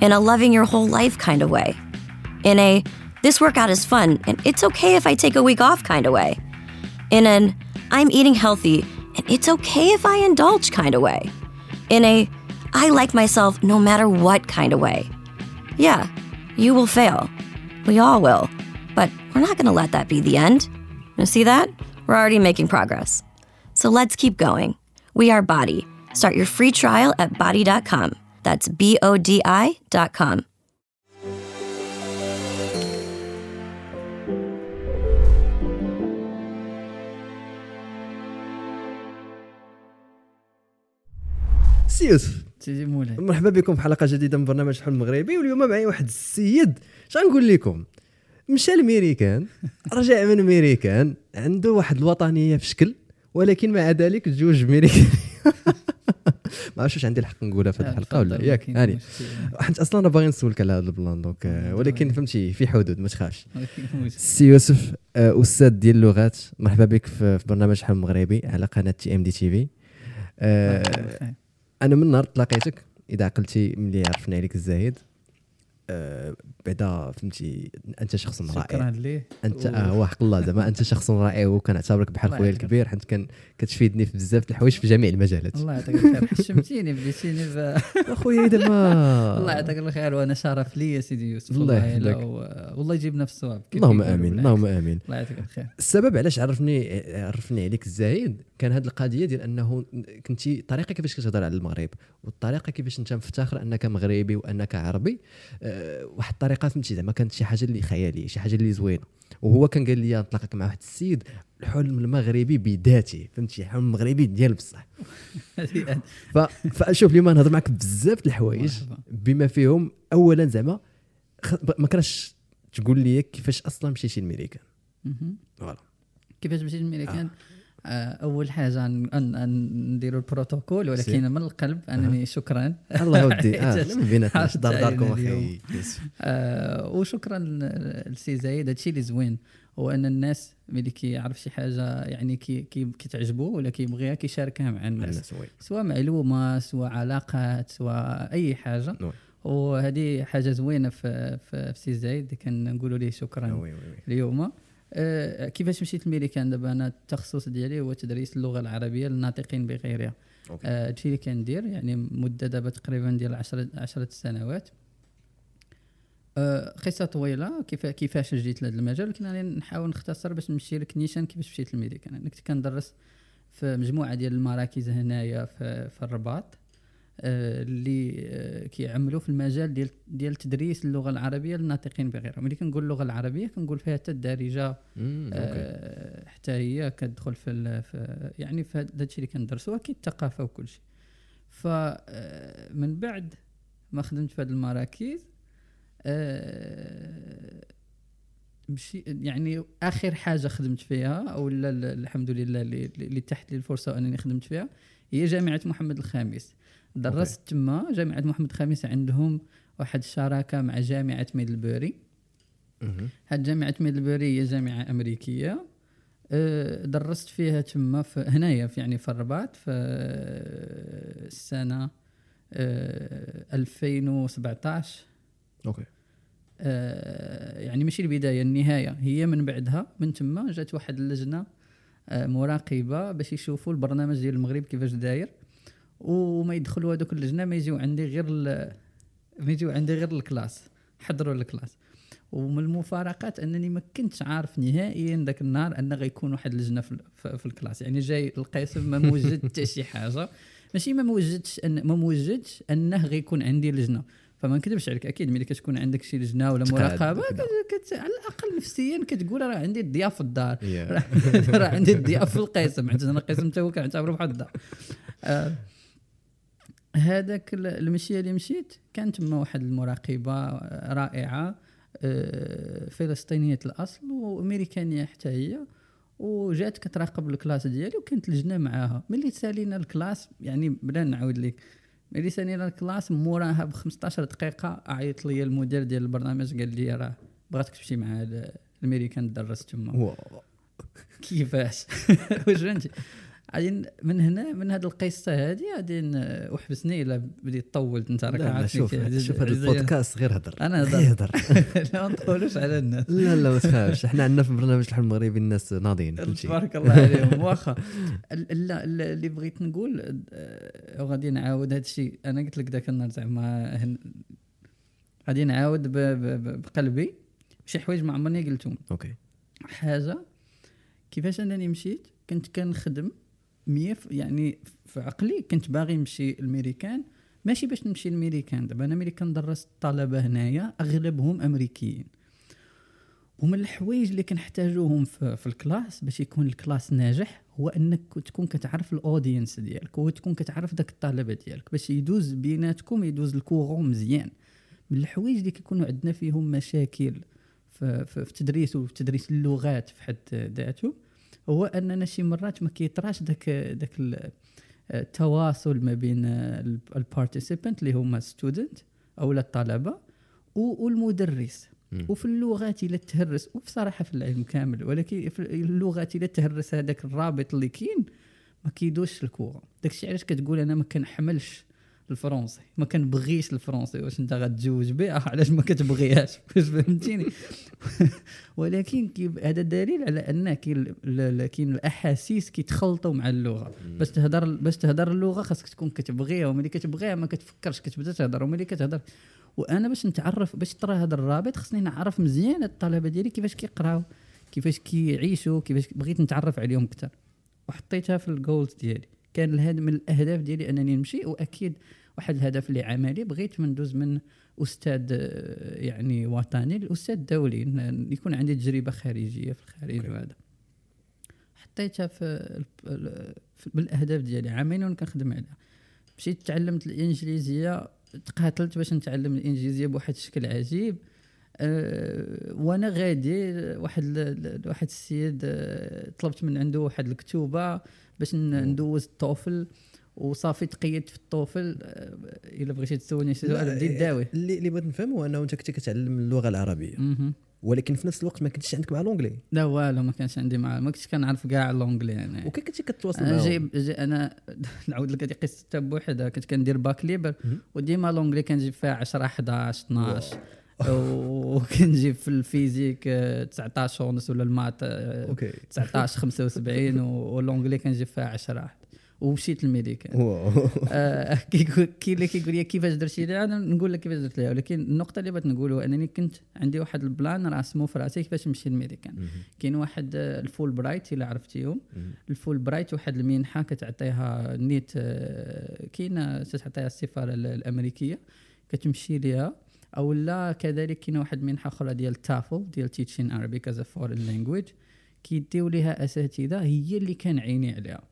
in a loving your whole life kind of way. In a this workout is fun and it's okay if I take a week off kind of way. In an I'm eating healthy and it's okay if I indulge kind of way. In a I like myself no matter what kind of way. Yeah, you will fail. We all will. But we're not going to let that be the end. You see that? We're already making progress. So let's keep going. We are Body. Start your free trial at body.com. That's B O D I.com. سي يوسف سيدي مولاي. مرحبا بكم في حلقة جديدة من برنامج حلم المغربي واليوم معي واحد السيد. شغنقول لكم؟ مشى لميريكان رجع من ميريكان عنده واحد الوطنية في شكل ولكن مع ذلك تزوج ميريكان. ما عرفتش عندي الحق نقولها في هذه الحلقة ولا ياك هاني. حيت أصلا أنا باغي نسولك على هذا البلان دونك آه، ولكن فهمتي في حدود ما تخافش. ما كاين مشكل. سي يوسف آه، أستاذ ديال اللغات مرحبا بك في برنامج حلم المغربي على قناة تي إم دي تي في. آه،. أنا من نهار تلاقيتك إذا عقلتي ملي عرفنا عليك الزايد بعدا فهمتي أنت شخص شكرا رائع. ليه. أنت آه هو حق الله زعما أنت شخص رائع وكنعتبرك بحال خويا الكبير حيت كان كتفيدني في بزاف د الحوايج في جميع المجالات. الله يعطيك الخير. حشمتيني بديتيني. اخويا إذا ما الله يعطيك الخير وأنا شرف لي يا سيدي يوسف. الله يحفظك. والله يجيبنا في الصواب اللهم آمين. اللهم آمين. الله يعطيك الخير. السبب علاش عرفني عرفني عليك الزايد كان هذه القضية ديال أنه كنتي الطريقة كيفاش كتهضر على المغرب والطريقة كيفاش أنت مفتخر أنك مغربي وأنك عربي أه واحد الطريقة فهمتي زعما كانت شي حاجة اللي خيالية شي حاجة اللي زوينة وهو كان قال لي نتلاقاك مع واحد السيد الحلم المغربي بذاته فهمتي الحلم المغربي ديال بصح. فشوف اليوم نهضر معك بزاف الحوايج. بما فيهم اولا زعما. ما كرهش تقول لي كيفاش أصلا مشيتي لميريكان. voilà كيفاش مشيت للميريكان آه، أول حاجة نديروا البروتوكول. ولكن من القلب أنني شكرا. الله ما بيناتناش عرفت دار داركم أخي. آه وشكرا لسي زايد. هادشي اللي زوين هو أن الناس ملي كيعرف شي حاجة يعني كي كي كتعجبو ولا كيبغيها كيشاركها مع الناس. سواء معلومة سواء علاقات سواء أي حاجة. وهذه حاجة زوينة في في, في سي زايد. كنقولوا ليه شكرا. اليوم. آه كيفاش مشيت للميريكان دابا أنا التخصص ديالي هو تدريس اللغة العربية للناطقين بغيرها. آه، هادشي اللي كندير يعني مدة دابا تقريبا ديال 10 10 سنوات. آه، قصة طويلة كيف كيفاش جيت لهذا المجال ولكن أنا نحاول نختصر باش نمشي لك نيشان كيفاش مشيت للميريكان أنا كنت كندرس في مجموعة ديال المراكز هنايا في, في الرباط. آه، اللي آه، كيعملوا في المجال ديال ديال تدريس اللغة العربية للناطقين بغيرها ملي كنقول اللغة العربية كنقول فيها حتى الدارجة آه، حتى هي كتدخل في, في يعني في هذا الشيء اللي كندرسو أكيد الثقافة وكل شيء. فمن بعد ما خدمت في هذه المراكز آه، مشي يعني آخر حاجة خدمت فيها أو الحمد لله اللي تاحت لي الفرصه وانني خدمت فيها هي جامعة محمد الخامس. درست تما جامعة محمد الخامس عندهم واحد الشراكه مع جامعة ميدلبوري. هاد جامعة ميدلبوري هي جامعة أمريكية. أه، درست فيها تما في هنايا في يعني في الرباط في أه، السنة أه، 2017 okay. أه، يعني ماشي البداية النهاية. هي من بعدها من تما جات واحد اللجنة أه، مراقبة باش يشوفوا البرنامج ديال المغرب كيفاش داير. وما يدخلوا هذوك اللجنة ما يجيو عندي غير ما يجيو عندي غير ال classe حضروا ال classe. ومن المفارقات أنني ما كنتش عارف نهائيا ذاك النهار أن غيكون واحد اللجنة في, في, ال classe. يعني جاي القسم ما موجد حتى شي حاجة. ماشي ما موجدش أن ما موجدش أنه غيكون عندي لجنة. فما نكذبش عليك أكيد ملي كتكون عندك شي لجنة ولا مراقبة. كت- على الأقل نفسيا كتقول راه عندي الضياف في الدار. راه عندي الضياف في القسم عندنا القسم حتى هو كنعتبره بحال الدار. آه، هذاك ال- المشيه اللي مشيت كانت تما واحد المراقبة رائعة آه، فلسطينية الأصل وأمريكانية حتى هي وجات كتراقب ال classe ديالي وكانت لجنة معاها. ملي سالينا ال classe يعني بلا نعاود لك ملي سالينا ال classe موراها ب 15 دقيقة عيط لي المدير ديال البرنامج قال لي راه بغاتك تمشي مع ال- الامريكان تدرس تما. كيفاش؟ واش فهمتي؟ غادي من هنا من هذه القصة هذه غادي وحبسني الا بديت طولت أنت راك عارفني شوف شوف هذا البودكاست غير هضر أنا هضر. لا ما نطولوش على الناس. لا لا ما تخافش. إحنا عندنا في برنامج الحلم المغربي الناس ناضيين تبارك الله عليهم. واخا لا ال- اللي بغيت نقول آه، وغادي نعاود هذا الشيء. أنا قلت لك ذاك النهار زعما غادي نعاود بقلبي شي حوايج ما عمرني قلتهم. okay. حاجة كيفاش أنني مشيت كنت كنخدم مية يعني في عقلي كنت باغي نمشي الميريكان ماشي باش نمشي الميريكان. دابا أنا ملي كندرس الطلبه هنايا أغلبهم أمريكيين. ومن الحوايج اللي كنحتاجوهم في, في ال class باش يكون ال class ناجح هو أنك تكون كتعرف ال audience ديالك وتكون كتعرف داك الطلبه ديالك باش يدوز بيناتكم يدوز ال courant مزيان. من الحوايج اللي كيكونوا عندنا فيهم مشاكل في, في, في تدريس وفي تدريس اللغات في حد ذاته. هو أننا شي مرات ما كيطراش داك داك ال- التواصل ما بين ال participant اللي هما student أو الطلبة والمدرس. وفي اللغات إلا تهرس وبصراحة في العلم كامل ولكن في اللغات إلا تهرس هذاك الرابط اللي كاين ما كيدوزش ال courant داكشي علاش كتقول أنا ما كنحملش الفرنسي. ما كنبغيش الفرنسي. واش انت غتزوج به آه، علاش ما كتبغيهاش؟ واش فهمتيني؟ ولكن هذا دليل على أن كاين الأحاسيس كيتخلطوا مع اللغة. باش تهضر باش تهضر اللغة خاصك تكون كتبغيها. وملي كتبغيها ما كتفكرش كتبدا تهضر وملي كتهضر وأنا باش نتعرف باش ترى هذا الرابط خصني نعرف مزيان الطلبة ديالي كيفاش كيقراو كيفاش كيعيشوا كيفاش بغيت نتعرف عليهم أكثر. وحطيتها في الجولز ديالي. كان الهدف من الأهداف ديالي أنني نمشي وأكيد واحد الهدف اللي عملي بغيت من ندوز من أستاذ آه، يعني وطني لأستاذ دولي. يكون عندي تجربة خارجية في الخارج وهذا. حطيتها في, في بالأهداف ديالي. عامين وأنا كنخدم عليها. مشيت تعلمت الإنجليزية تقاتلت باش نتعلم الإنجليزية بواحد الشكل عجيب. أه وأنا غادي واحد واحد السيد أه طلبت من عنده واحد الكتوبة. باش ندوز الطوفل وصافي تقيدت في الطوفل أه إلا بغيتي تسولني شي سؤال بديت داوي اللي اللي بغيت نفهم هو أنه أنت كنت كتعلم اللغة العربية. ولكن في نفس الوقت ما كنتش عندك مع l'anglais لا والو ما كانش عندي مع ما كنتش كنعرف كاع l'anglais أنا وكيف كنتي كتواصل معاهم؟ جايب جاي أنا نعاود لك هذه قصة حتى بوحدها. كنت كندير bac libre. وديما l'anglais كنجيب فيها 10 11 12 وكنجيب في ال physique آه، 19 ونص ولا ال maths آه، okay. 19 75 و- و l'anglais كنجيب فيها 10 ومشيت الميريكان wow. آه، كيقول كي اللي كيقول لي كيفاش درتي؟ ليها أنا نقول لك كيفاش درت ليها ولكن النقطة اللي بغيت نقولها أنني كنت عندي واحد ال plan راسمو في راسي كيفاش نمشي الميريكان كاين واحد آه، الفول برايت إلا عرفتيهم. الفول برايت واحد المنحة كتعطيها نيت آه، كاينة تعطيها السفاره ال- الأمريكية. كتمشي ليها. أو لا كذلك كاينة واحد المنحه أخرى ديال TAFL ديال teaching Arabic as foreign language كيديو ليها أساتذة هي اللي كان عيني عليها.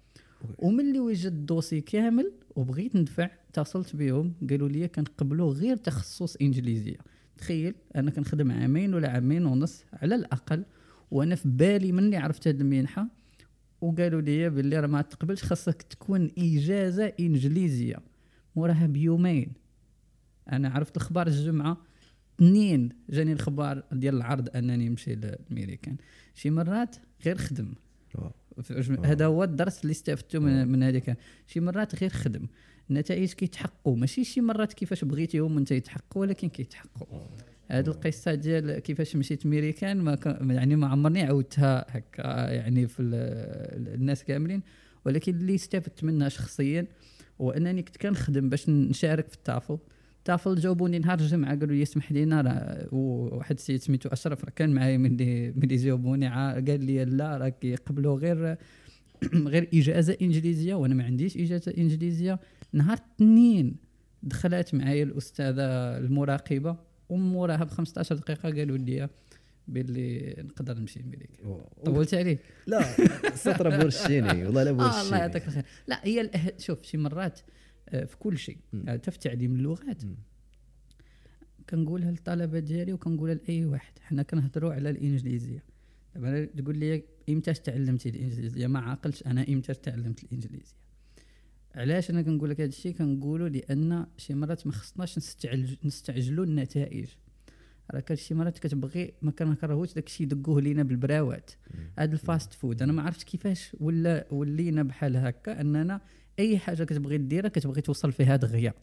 وملي وجدت ال dossier كامل وبغيت ندفع اتصلت بهم قالوا لي كنقبلوا غير تخصص إنجليزية. تخيل أنا كنخدم عامين ولا عامين ونص على الأقل وأنا في بالي مني عرفت هذه المنحة وقالوا لي باللي راه ما تقبلش خاصك تكون إجازة إنجليزية. موراها بيومين أنا عرفت الخبار الجمعة. اثنين جاني الخبر ديال العرض انني نمشي للميريكان؟ شي مرات غير خدم. هذا هو الدرس اللي استفدته من, من هذيك شي مرات غير خدم. النتائج كيتحققوا. ماشي شي مرات كيفاش بغيتيهم انت يتحققوا ولكن كيتحققوا. هذه القصة ديال كيفاش مشيت ميريكان ما يعني ما عمرني عاودتها هكا يعني في ال- الناس كاملين. ولكن اللي استفدت منها شخصيا هو أنني كنت كنخدم باش نشارك في التافل تافل جاوبوني نهار الجمعة قالوا لي اسمح لينا راه واحد السيد سميتو أشرف كان معايا ملي ملي جاوبوني قال لي لا راه كيقبلوا غير غير إجازة إنجليزية وأنا ما عنديش إجازة إنجليزية. نهار الاثنين دخلت معايا الأستاذة المراقبة وموراها ب 15 دقيقة قالوا لي باللي نقدر نمشي أمريكا طولت عليك لا سطر بورشيني والله لا آه الله بورشيني. يعطيك الخير. لا هي. شوف شي مرات في كل شيء. حتى في تعليم اللغات. كنقولها للطلبة ديالي وكنقولها لأي واحد. حنا كنهضروا على الإنجليزية. دابا تقول لي إمتى تعلمتي الإنجليزية؟ ما عاقلش أنا إمتى تعلمت الإنجليزية. علاش أنا كنقول لك هذا الشيء كنقولوا لأن شي مرات ما خصناش نستعجل نستعجلوا النتائج. راه كان شي مرات كتبغي ما كنكرهوش داك الشيء يدقوه لينا بالبراوات. هذا ال fast food. أنا ما عرفتش كيفاش ولا ولينا بحال هكا أننا أي حاجة كتبغي ديرها كتبغي توصل فيها دغيا.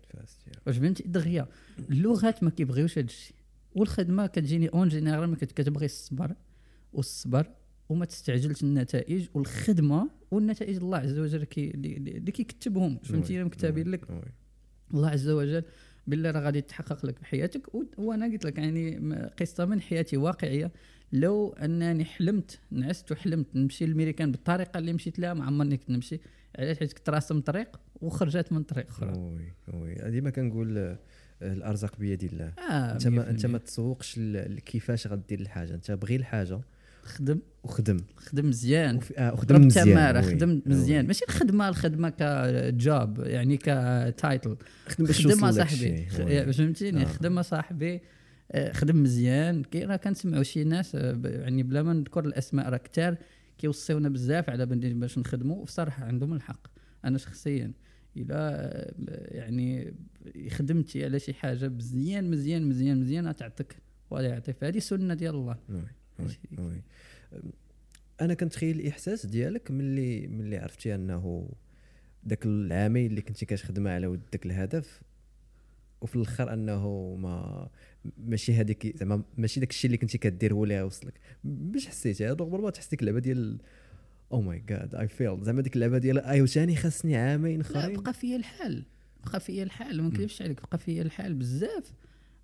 واش فهمتي دغيا. اللغات ما كيبغيوش هذا الشيء والخدمة كتجيني en général ما كت- كتبغي الصبر والصبر وما تستعجلش النتائج والخدمة والنتائج الله عز وجل كي اللي كيكتبهم. فهمتي؟ الا مكتابين لك. الله عز وجل بالله راه غادي تحقق لك بحياتك. وأنا قلت لك يعني قصة من حياتي واقعية. لو أنني حلمت نعست وحلمت نمشي للميريكان بالطريقة اللي مشيت لها ما عمرني كنت نمشي. علاش حيت كنت راسم طريق وخرجت من طريق أخرى. oui oui. ديما كنقول آه، الأرزاق بيد الله. آه أنت ما أنت 100%. ما تسوقش كيفاش غدير الحاجة. أنت بغي الحاجة خدم. وخدم. خدم مزيان. وف- آه، وخدم ضرب مزيان. خدم. مزيان. ماشي الخدمة الخدمة ك job يعني ك title خدم باش خدم صاحبي. فهمتيني؟ آه. خدم صاحبي آه، خدم مزيان. كي راه كنسمعوا شي ناس آه، يعني بلا ما نذكر الأسماء راه كتار كيوصيونا بزاف على باش نخدموا وبصراحة عندهم الحق أنا شخصيا إلى آه، يعني خدمتي على شي حاجة مزيان مزيان مزيان مزيان تعطيك ولا يعطي هذه سنة ديال الله وي. وي. أنا كنتخيل الإحساس ديالك ملي ملي عرفتي أنه داك العامين اللي كنتي كتخدم على ود داك الهدف وفي الآخر أنه ما ماشي هذيك زعما ماشي داك الشيء اللي كنتي كدير هو اللي غيوصلك باش حسيتي رغم ما تحس ديك اللعبه ديال oh my God I fail زعما ديك اللعبة ديال ايوا ثاني خاصني عامين آخرين. بقى فيا الحال. بقى فيا الحال. ما نكذبش عليك بقى فيا الحال بزاف.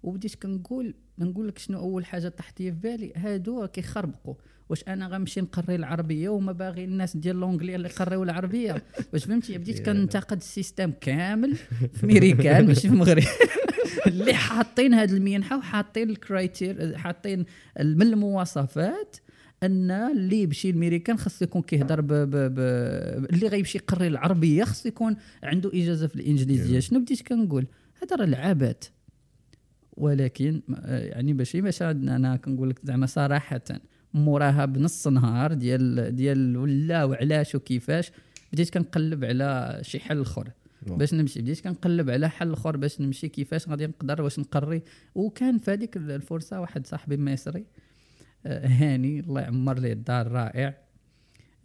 وبديت كنقول نقول لك شنو أول حاجة طاحت في بالي؟ هادو كيخربقوا واش أنا غنمشي نقري العربية وما باغي الناس ديال l'anglais اللي يقريو العربية؟ واش فهمتي؟ بديت كنتقد ال system كامل في ميريكان ماشي في المغرب. اللي حاطين هاد المنحه وحاطين ال criteria حاطين من المواصفات أن اللي يمشي الميريكان خاص يكون كيهضر ب, ب, ب اللي غيمشي يقري العربية خاص يكون عنده إجازة في الإنجليزية. شنو بديت كنقول؟ هذا راه العبات ولكن يعني باش باش أنا كنقول لك زعما صراحة موراها بنص نهار ديال ديال ولا وعلاش وكيفاش بديت كنقلب على شي حل اخر. واو. باش نمشي بديت كنقلب على حل اخر باش نمشي كيفاش غادي نقدر واش نقري. وكان في هذيك الفرصة واحد صاحبي مصري آه، هاني الله يعمر ليه الدار رائع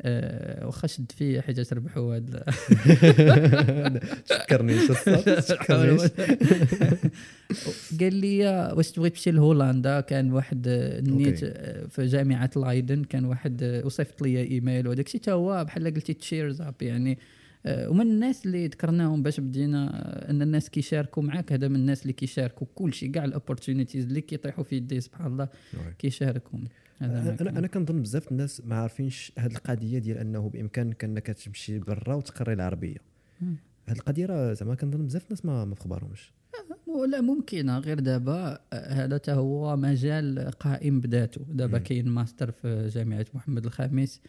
واخا شد فيا حيت ربحوا هاد تفكرنيش قال لي واش تبغي تمشي لهولندا؟ كان واحد آه، نيت. آه، في جامعة لايدن كان واحد آه، وصيفط لي إيميل وداك الشيء تا هو بحال قلتي cheers up يعني آه، ومن الناس اللي ذكرناهم باش بدينا آه، أن الناس كيشاركوا معاك هذا من الناس اللي كيشاركوا كل شيء كاع ال opportunities اللي كيطيحوا في يدي سبحان الله. كيشاركهم ما أنا. أنا كنظن بزاف الناس ما عارفينش هذه القضية ديال أنه بامكانك انك تمشي برا وتقري العربية. هذه القضية راه زعما كنظن بزاف الناس ما ما في خبارهمش ولا ممكنة غير دابا آه، هذا تا هو مجال قائم بذاته. دابا. كاين ماستر في جامعة محمد الخامس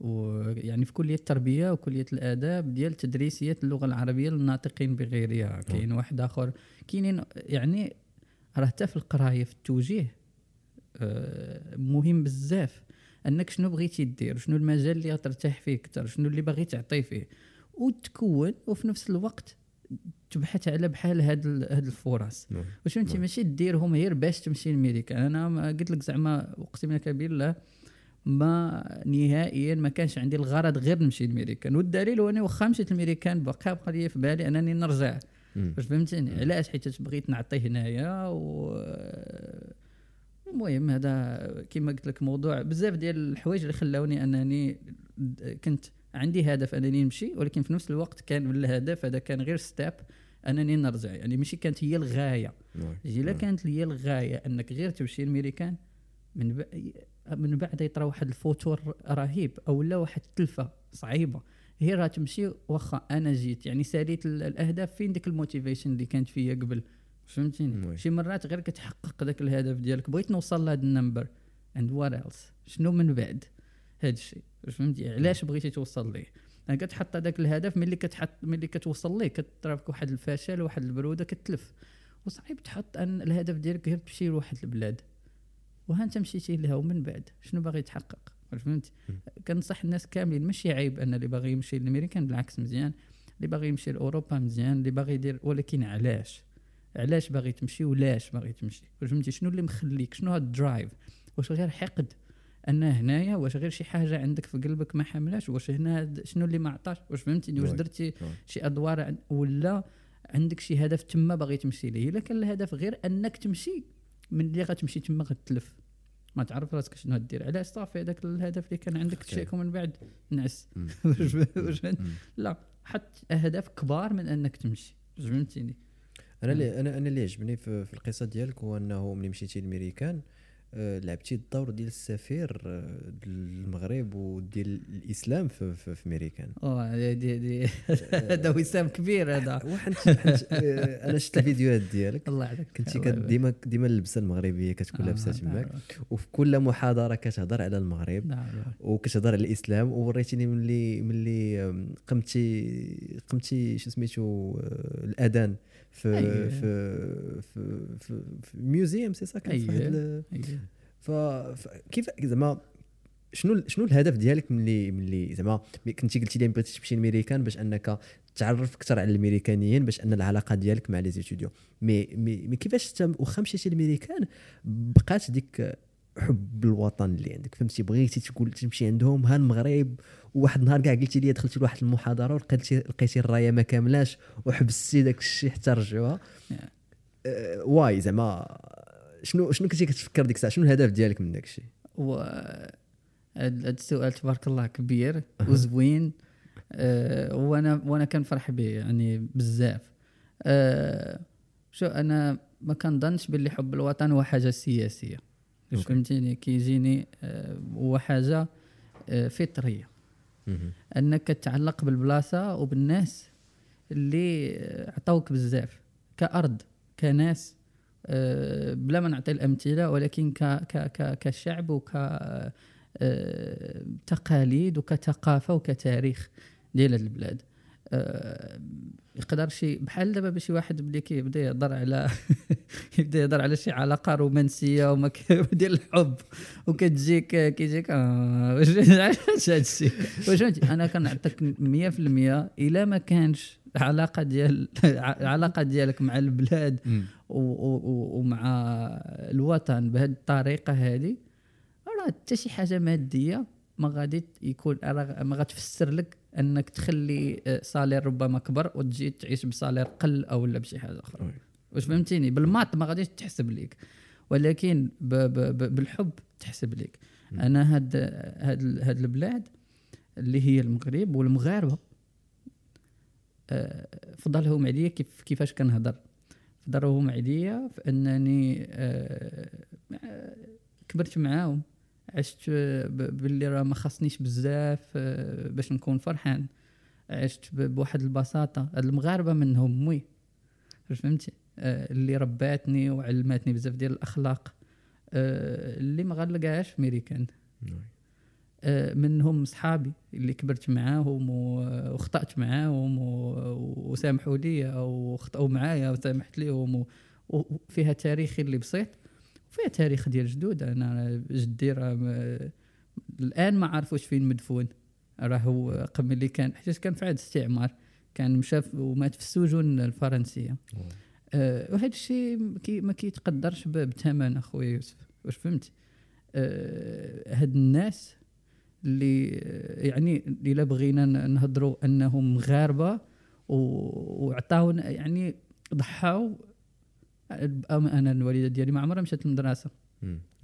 ويعني في كلية التربية وكلية الآداب ديال تدريسية اللغة العربية للناطقين بغيرها. كاين واحد آخر. كاينين يعني راه حتى في القراية في التوجيه آه، مهم بزاف. أنك شنو بغيتي دير؟ شنو المجال اللي غترتاح فيه أكثر شنو اللي باغي تعطي فيه؟ وتكون وفي نفس الوقت تبحث على بحال هاد هاد الفرص. نعم. واش فهمتي؟ نعم. ماشي ديرهم غير باش تمشي لميريكان أنا ما قلت لك زعما اقسم لك بالله ما نهائيا ما كانش عندي الغرض غير نمشي لميريكان والدليل هو أني واخا مشيت لميريكان بقى بقى لي في بالي أنني نرجع. واش فهمتني؟ علاش؟ حيت بغيت نعطي هنايا و المهم هذا كما قلت لك موضوع بزاف ديال الحوايج اللي خلاوني أنني كنت عندي هدف أنني نمشي ولكن في نفس الوقت كان الهدف هذا كان غير step أنني نرجع. يعني ماشي كانت هي الغاية. oui. الا كانت هي الغاية أنك غير تمشي للميريكان من ب... من بعد يطرا واحد الفتور رهيب أو لا واحد التلفة صعيبة. هي راه تمشي واخا أنا جيت. يعني ساليت ال- الأهداف فين ديك ال motivation اللي كانت فيا قبل؟ فهمتيني؟ oui. شي مرات غير كتحقق ذاك الهدف ديالك بغيت نوصل لهذا ال number. and what else شنو من بعد؟ هذا الشيء فهمتي؟ علاش بغيتي توصل ليه؟ يعني كتحط هذاك الهدف ملي كتحط ملي كتوصل ليه كتضربك واحد الفشل واحد البرودة كتلف. وصعيب تحط أن الهدف ديالك غير تمشي لواحد البلاد. وها أنت مشيتي لها ومن بعد؟ شنو باغي تحقق فهمتي؟ كنصح الناس كاملين ماشي عيب أن اللي باغي يمشي للأمريكان بالعكس مزيان. اللي باغي يمشي لأوروبا مزيان اللي باغي يدير ولكن علاش؟ علاش باغي تمشي ولاش باغي تمشي؟ فهمتي؟ شنو اللي مخليك؟ شنو هاد ال drive واش غير حقد؟ أن هنايا واش غير شي حاجة عندك في قلبك ما حملاش؟ واش هنا شنو اللي ما عطاش؟ واش فهمتني واش. درتي. شي أدوار ولا عندك شي هدف تما باغي تمشي ليه؟ إلا كان الهدف غير أنك تمشي من اللي غتمشي تما غتلف. ما تعرف راسك شنو غدير. علاش صافي؟ هذاك الهدف اللي كان عندك تشيك ومن بعد. نعس؟ لا حط أهداف كبار من أنك تمشي. فهمتيني؟ أنا اللي أنا أنا اللي عجبني في, في القصة ديالك هو أنه ملي مشيتي للميريكان آه، لعبتي الدور ديال السفير آه، للمغرب وديال الإسلام في, في, في ميريكان آه دي دي هذا وسام كبير هذا. حنت آه، أنا شفت الفيديوهات ديالك. الله يعطيك كنتي. ديما ديما اللبسة المغربية كتكون آه، لابسه نعم، تماك وفي كل محاضرة كتهضر على المغرب نعم، نعم. وكتهضر على الإسلام. ووريتيني ملي ملي قمتي قمتي شو سميتو الأذان. في أيوة. في في في, في museum c'est ça كان في واحد أيوة. أيوة. ف ف- كيف زعما شنو شنو الهدف ديالك ملي ملي زعما كنتي قلتي لي بغيتي تمشي للميريكان باش أنك تعرف أكثر على الميريكانيين باش أن العلاقة ديالك مع les étudiants mais mais, mais كيفاش انت واخا مشيتي للميريكان بقات ديك حب الوطن اللي عندك. فهمتي؟ بغيتي تقول تمشي عندهم ها المغرب وواحد النهار كاع قلتي لي دخلتي لواحد المحاضرة ولقيتي لقيتي الراية ما كاملاش وحبستي داك الشيء حتى رجعوها. آه، oui زعما شنو شنو كنتي كتفكر ديك الساعة؟ شنو الهدف ديالك من داك الشيء؟ و هاد السؤال تبارك الله كبير وزوين. آه وأنا وأنا كنفرح به يعني بزاف. آه شو أنا ما كنظنش باللي حب الوطن هو حاجة سياسية. فهمتيني كيجيني آه هو حاجة آه فطرية. أنك تتعلق بالبلاصة وبالناس اللي آه، عطاوك بزاف كأرض كناس بلا ما نعطي الأمثلة ولكن ك ك ك كشعب وك تقاليد وكثقافة وكتاريخ ديال البلاد. يقدر شي بحال دابا شي واحد بلي كيبدا يهضر على يبدا يهضر على شي علاقة رومانسية وما ديال الحب وكتجيك كيجيك آه، واش هذا الشيء واش أنا كنعطيك 100% إلا ما كانش علاقة ديال علاقة ديالك مع البلاد ومع الوطن بهذه الطريقة هذه راه حتى شي حاجة مادية ما غادي يكون ما غتفسر لك أنك تخلي آه، صالير ربما كبر وتجي تعيش بصالير قل أو لا بشي حاجة أخرى. واش فهمتيني؟ بالماط ما غاديش تحسب ليك ولكن ب ب ب بالحب تحسب ليك. أنا هاد هاد هاد البلاد اللي هي المغرب والمغاربة آه، فضلهم عليا كيف كيفاش كنهضر. فضلهم عليا في أنني آه، آه، كبرت معاهم. عشت باللي راه ما خصنيش بزاف آه، باش نكون فرحان. عشت بواحد البساطة. هاد المغاربة منهم واش فهمتي؟ آه، اللي رباتني وعلماتني بزاف ديال الأخلاق. آه، اللي ما غنلقاهاش في ميريكان آه، منهم صحابي اللي كبرت معاهم واخطات معاهم وسامحوا لي أو اخطاوا معايا وسامحت ليهم وفيها تاريخي اللي بسيط. وفيها تاريخ ديال جدود. أنا جدي راه الآن ما عرفوش فين مدفون. راه هو قبل اللي كان حيت كان في عهد الاستعمار كان مشى ومات في السجون الفرنسية. آه وهذا الشيء كي ما كيتقدرش بثمن أخويا يوسف. واش فهمتي آه هاد الناس اللي يعني إلا بغينا نهضروا أنهم مغاربه وعطاونا يعني ضحاو أنا الوالده ديالي ما عمرها مشات للمدرسة.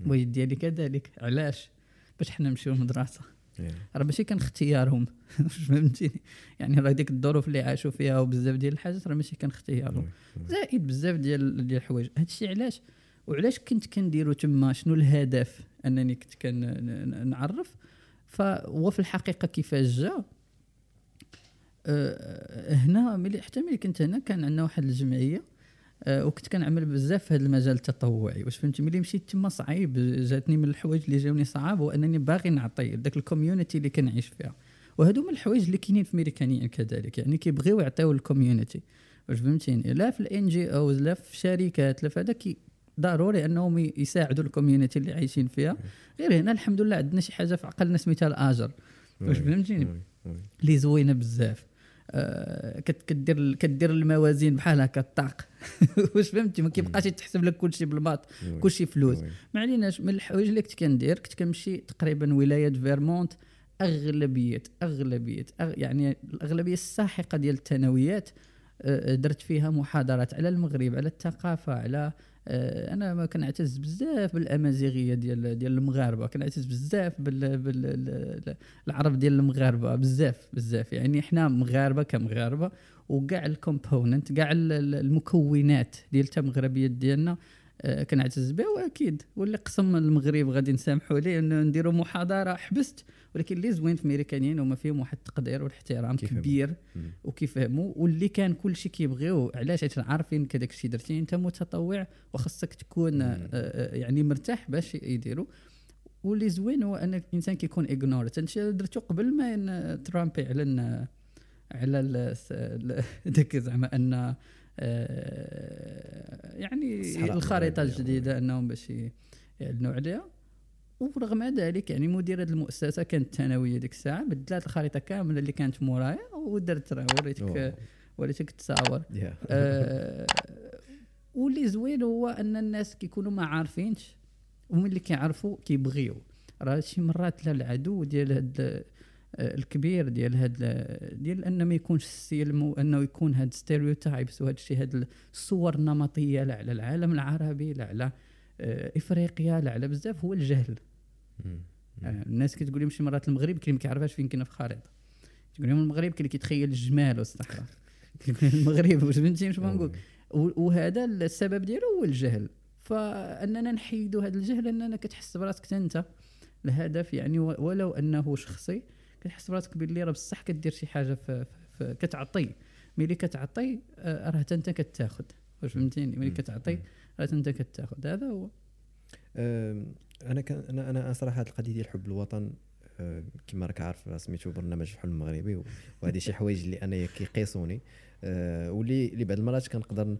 الوالد ديالي كذلك. علاش؟ باش حنا نمشيو للمدرسة. راه ماشي كان اختيارهم. فهمتيني؟ يعني راه ديك الظروف اللي عاشوا فيها وبزاف ديال الحاجات راه ماشي كان اختيارهم. زائد بزاف ديال ديال الحوايج. هادشي علاش؟ وعلاش كنت كنديرو تما؟ شنو الهدف أنني كنت كنعرف فهو في الحقيقة كيفاش جا؟ أه هنا ملي حتى ملي كنت هنا كان عندنا واحد الجمعية وكنت كنعمل بزاف في هذا المجال التطوعي. واش فهمتي؟ ملي مشيت تما صعيب جاتني من الحوايج اللي جاوني صعاب هو انني باغي نعطي داك ال community اللي كنعيش فيها. وهادو من الحوايج اللي كاينين في ميريكانيين كذلك. يعني كيبغيو يعطيو ال community واش فهمتيني؟ لا في ال NGOs لا في شركات لا في هذا ضروري أنهم يساعدوا ال community اللي عايشين فيها. غير هنا الحمد لله عندنا شي حاجة في عقلنا سميتها الأجر. واش فهمتيني؟ اللي زوينة بزاف. آه كدير كدير الموازين بحال هكا الطاق. واش فهمتي؟ ما كيبقاش يتحسب لك كلشي بالباط كلشي فلوس. ما عليناش من الحوايج اللي كنت كندير كنت كنمشي تقريبا ولاية فيرمونت اغلبيه اغلبيه أغ يعني الأغلبية الساحقة ديال الثانويات آه درت فيها محاضرات على المغرب على الثقافة على آه، أنا ما كنعتز بزاف بالأمازيغية ديال ديال المغاربة كنعتز بزاف بالعرب ديال المغاربة بزاف بزاف. يعني حنا مغاربة كمغاربة وكاع الكومبوننت كاع المكونات ديال المغربيه ديالنا آه، كنعتز بها وأكيد. واللي قسم المغرب غادي نسامحوا ليه؟ إنه نديروا محاضرة حبست ولكن اللي زوين في الميريكانيين هما فيهم واحد التقدير والاحترام كبير وكيفهموا. واللي كان كل شيء كيبغيو علاش؟ حيت عارفين كذاك الشيء درتي أنت متطوع وخاصك تكون آه، آه، يعني مرتاح باش يديروا واللي زوين هو أن الإنسان كيكون اغنورت أنت درتو قبل ما ترامب يعلن على ذاك زعما أن آه، يعني الخريطة الجديدة أنهم باش يعلنوا عليها. ورغم ذلك يعني مدير هذه المؤسسة كانت ثانويه ديك الساعة بدلات الخريطة كاملة اللي كانت مورايا ودرت وريتك وريتك التصاور آه واللي زوين هو أن الناس كيكونوا ما عارفينش وملي كيعرفوا كيبغيو. راه شي مرات لا العدو ديال هاد آه، الكبير ديال هاد ديال انه ما يكونش السلم وانه يكون هاد stereotypes وهاد الشيء هاد الصور النمطية لا على العالم العربي لا على آه، إفريقيا لا على بزاف هو الجهل. آه، الناس كتقول لهم شي مرات المغرب كاين ما كيعرفهاش فين كاين في الخريطه تقول لهم المغرب كاين اللي كيتخيل الجمال والصحراء المغرب واش فهمتي؟ واش نقول؟ وهذا السبب ديالو هو الجهل. فأننا نحيدوا هذا الجهل أننا كتحس براسك أنت. الهدف يعني ولو أنه شخصي كتحس براسك باللي راه بصح كدير شي حاجة في, في كتعطي. ملي كتعطي آه، راه انت كتاخذ واش فهمتيني؟ ملي كتعطي راه انت كتاخذ هذا هو. أنا كان أنا أنا صراحة هذه القضية ديال حب الوطن كما راك عارف سميتو برنامج الحلم المغربي وهذه شي حوايج اللي أنا كيقيسوني. أه، واللي اللي بعض المرات كنقدر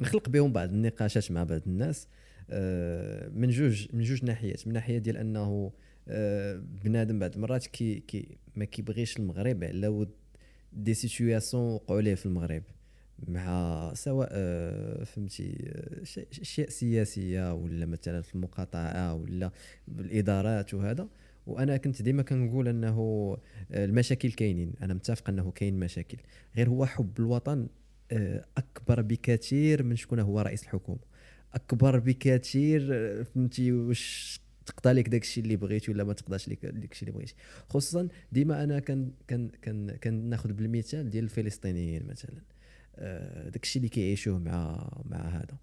نخلق بهم بعض النقاشات مع بعض الناس أه، من جوج من جوج ناحيات. من ناحية ديال أنه بنادم بعض المرات كي, كي ما كيبغيش المغرب على ود des situations وقعوا ليه في المغرب مع سواء آه، فهمتي اشياء سياسية ولا مثلا في المقاطعة ولا بالادارات وهذا. وأنا كنت ديما كنقول أنه آه، المشاكل كاينين. أنا متفق أنه كاين مشاكل. غير هو حب الوطن آه، أكبر بكثير من شكون هو رئيس الحكومة. أكبر بكثير فهمتي واش تقضى لك داك الشيء اللي بغيتي ولا ما تقضاش لك داك الشيء اللي بغيتي. خصوصا ديما أنا كان كان كان كناخذ بالمثال ديال الفلسطينيين مثلا. آه، داك الشيء اللي كيعيشوه مع مع هذا.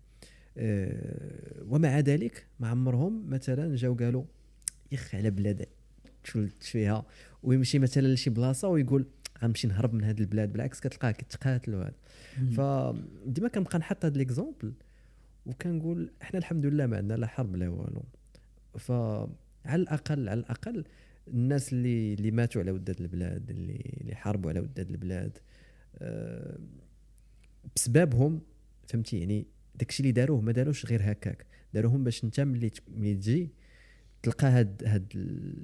آه، ومع ذلك ما عمرهم مثلا جاو قالوا يخ على بلاد تولدت فيها. ويمشي مثلا لشي بلاصة ويقول غنمشي نهرب من هذه البلاد. بالعكس كتلقاه كيتقاتل وهذا فديما كنبقى نحط هذا l'exemple وكنقول إحنا الحمد لله ما عندنا لا حرب لا والو. فعلى الأقل على الأقل الناس اللي اللي ماتوا على وداد البلاد اللي اللي حاربوا على وداد البلاد أه بسببهم فهمتي؟ يعني داكشي اللي داروه ما داروش غير هكاك. داروهم باش انت ملي ملي تجي تلقى هاد هاد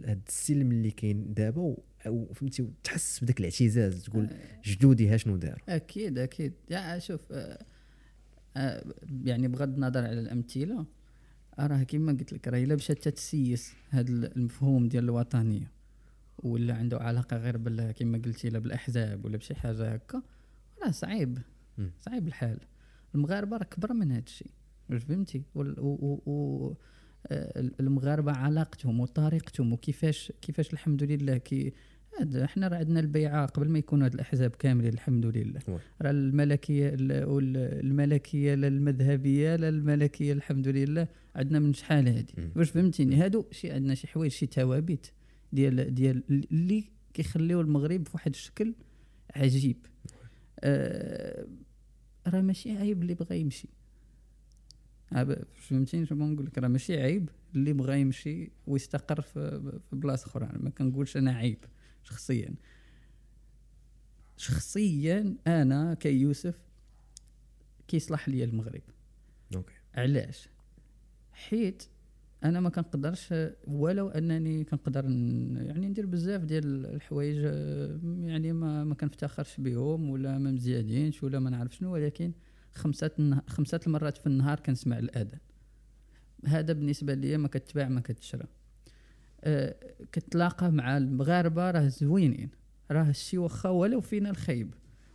هاد السلم اللي كاين دابا أو فهمتي؟ وتحس بداك الاعتزاز تقول آه. جدودي ها شنو داروا؟ أكيد أكيد. يا شوف آه آه يعني بغض النظر على الأمثلة راه كيما قلت لك راه إلا مشات تتسيس هذا المفهوم ديال الوطنيه ولا عنده علاقة غير بال كما قلتي لا بالأحزاب ولا بشي حاجة هكا راه صعيب صعيب الحال. المغاربة راه كبر من هذا الشيء فهمتي؟ و, آه، المغاربة علاقتهم وطريقتهم وكيفاش كيفاش الحمد لله كي إحنا راه عندنا البيعة قبل ما يكونوا هاد الأحزاب كاملين الحمد لله. راه الملكية الملكية لا المذهبية لا الملكية الحمد لله. عندنا من شحال هادي. واش فهمتيني؟ هادو شي عندنا شي حوايج شي توابيت ديال ديال اللي كيخليو المغرب بواحد الشكل عجيب. آه راه ماشي عيب اللي بغى يمشي. عاب- فهمتيني شنو نقول لك راه ماشي عيب اللي بغى يمشي ويستقر في بلاصة أخرى. ما كنقولش أنا عيب. شخصيا. شخصيا أنا كيوسف كيصلح لي المغرب. أوكي. علاش؟ حيت أنا ما كنقدرش ولو أنني كنقدر يعني ندير بزاف ديال الحوايج يعني ما ما كنفتخرش بهم ولا ما مزيانينش ولا ما نعرف شنو ولكن خمسة خمسة المرات في النهار كنسمع الآذان. هذا بالنسبة لي ما كتباع ما كتشرى. كتلاقى مع المغاربة راه زوينين راه الشي واخا ولو فينا الخيب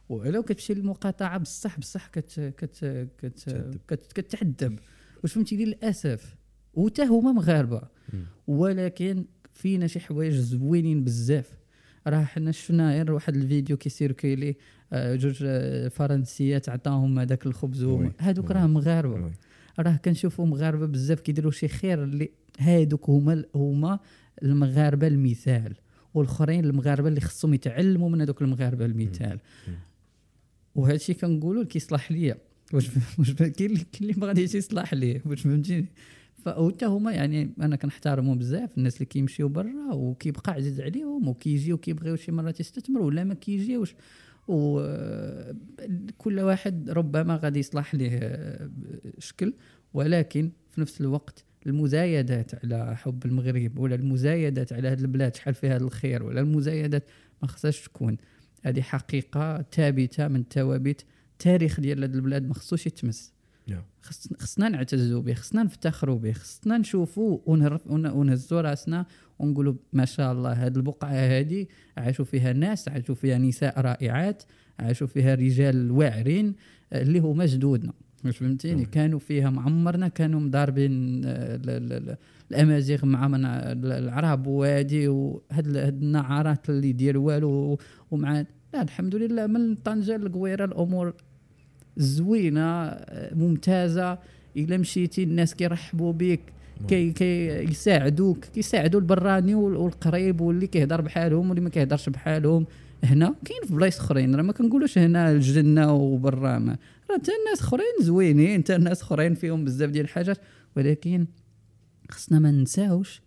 ولو كتمشي للمقاطعة بصح بصح كت كت كت تعذب. كت كتعذب واش فهمتي للاسف وتا هما مغاربة. ولكن فينا شي حوايج زوينين بزاف راه حنا شفنا غير واحد الفيديو كيسيركيلي آه، جوج آه، فرنسيات عطاهم هذاك الخبز oui. راه مغاربة. راه كنشوفوا مغاربة بزاف كيديروا شي خير اللي هادوك هما هما المغاربة المثال والآخرين المغاربة اللي خصهم يتعلموا من هذوك المغاربة المثال. وهذا الشيء كنقولوا كيصلح ليا. واش واش كاين اللي كاين اللي ما غاديش يصلح ليه واش فهمتيني؟ فحتى هما يعني أنا كنحترمهم بزاف الناس اللي كيمشيو برا وكيبقى عزيز عليهم وكيجيو كيبغيو شي مرات يستثمروا ولا ما كيجيوش. وكل واحد ربما غادي يصلح ليه آه، شكل. ولكن في نفس الوقت المزايدات على حب المغرب ولا المزايدات على هذه البلاد شحال فيها الخير ولا المزايدات ما خصهاش تكون. هذه حقيقة ثابتة من ثوابت التاريخ ديال هذه البلاد ما خصوش يتمس. خص- خصنا نعتزوا به خصنا نفتخروا به خصنا نشوفوا ونهرف- ونهزوا راسنا ونقولوا ما شاء الله هذه البقعة هذه عاشوا فيها ناس عاشوا فيها نساء رائعات عاشوا فيها رجال واعرين اللي هما جدودنا. واش فهمتيني. كانوا فيها معمرنا كانوا مضاربين آه، ال- ال- ال- الأمازيغ مع من العرب وهادي وهاد ال- هاد النعارات اللي يدير والو ومع لا الحمد لله من طنجة للقويرة الأمور زوينة آه، ممتازة. إلا مشيتي الناس كيرحبوا بك كي كي يساعدوك كيساعدوا البراني وال- والقريب واللي كيهضر بحالهم واللي ما كيهضرش بحالهم. هنا كاين في بلايص اخرين راه ما كنقولوش هنا الجنة وبرا ما راه حتى الناس اخرين زوينين حتى الناس اخرين فيهم بزاف ديال الحاجات. ولكن خصنا ما ننساوش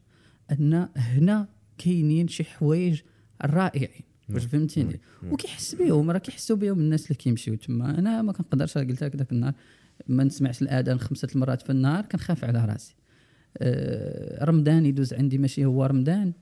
أن هنا كاينين شي حوايج رائعين. واش فهمتيني؟ وكيحس بهم راه كيحسوا بهم الناس اللي كيمشيو تما. أنا ما كنقدرش قلت لك ذاك النهار ما نسمعش الآذان خمسة المرات في النهار كنخاف على راسي. آه، رمضان يدوز عندي ماشي هو رمضان.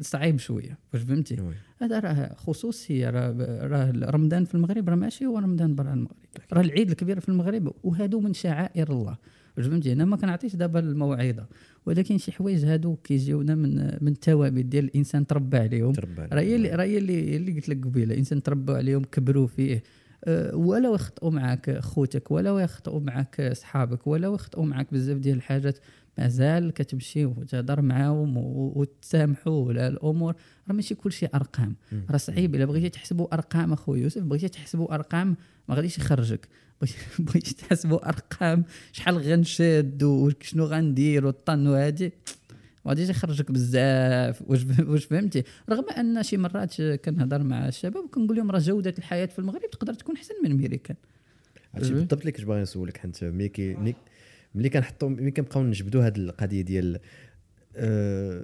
صعيب شوية واش فهمتي. هذا راه خصوصيه راه راه رمضان في المغرب راه ماشي هو رمضان برا المغرب. راه العيد الكبير في المغرب وهادو من شعائر الله. واش فهمتي؟ أنا ما كنعطيش دابا الموعظة. ولكن شي حوايج هادو كيجيونا من من الثوابت ديال الإنسان تربى عليهم. تربى راه هي اللي راه هي اللي اللي قلت لك قبيلة. الإنسان تربوا عليهم كبروا فيه. أه، ولو يخطئوا معك خوتك ولو يخطئوا معك صحابك ولو يخطئوا معك بزاف ديال الحاجات. مازال كتمشي وتهضر معاهم وتسامحوا ولا الأمور. راه ماشي كل شيء ارقام راه صعيب. إلا بغيتي تحسبوا أرقام اخويا يوسف بغيتي تحسبوا أرقام ما غاديش يخرجك. بغيتي- تحسبوا أرقام شحال غنشد وشنو غندير والطن وهادي. ما غاديش يخرجك بزاف. واش واش فهمتي؟ رغم أن شي مرات كنهضر مع الشباب وكنقول لهم راه جودة الحياة في المغرب تقدر تكون أحسن من أمريكان. عرفتي بالضبط اللي كنت باغي نسولك حيت ملي كي ملي كنحطوا ملي كنبقاو نجبدوا هذه القضية ديال آه،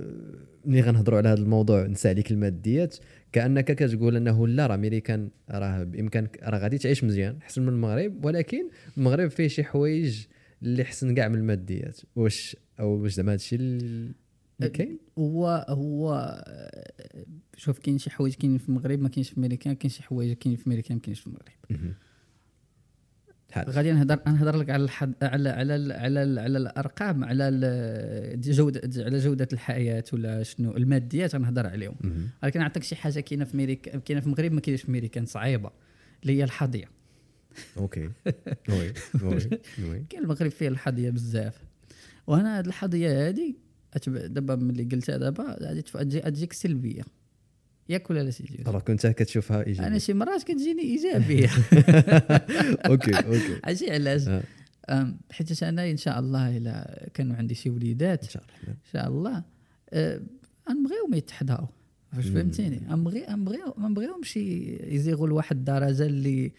ملي غنهضروا على هذا الموضوع نسى عليك الماديات كأنك كتقول أنه لا راه أمريكان راه بامكانك راه غادي تعيش مزيان أحسن من المغرب ولكن المغرب فيه شي حوايج اللي حسن كاع من الماديات واش أو واش زعما هادشي اللي كاين؟ هو هو آه، شوف كاين شي حوايج كاينين في المغرب ما كاينش في امريكان كاين شي حوايج كاينين في امريكان ما كاينش في المغرب. بحال غادي نهضر نهضر لك على الحد على على ال- على ال- على الأرقام على جوده على جودة الحياة ولا شنو الماديات غنهضر عليهم. ولكن نعطيك شي حاجة كاينة في أمريكا كاينة في المغرب ما كاينش في أمريكان صعيبة اللي هي الحظيه OK. oui oui كاين المغرب فيه الحظيه بزاف. وأنا هاد الحظيه هادي أتب- دابا ملي قلتها دابا غادي تجيك سلبية. ياك ولا لا سيدي راه كنت كتشوفها إيجابية. أنا شي مرات كتجيني إيجابية. OK OK. عرفتي علاش؟ آه. حيت أنا إن شاء الله إلا كانوا عندي شي وليدات. إن شاء الله. إن شاء الله. أه، غنبغيهم يتحداو. واش فهمتيني؟ غنبغي غنبغيو ما نبغيهمش يزيغوا لواحد الدرجه اللي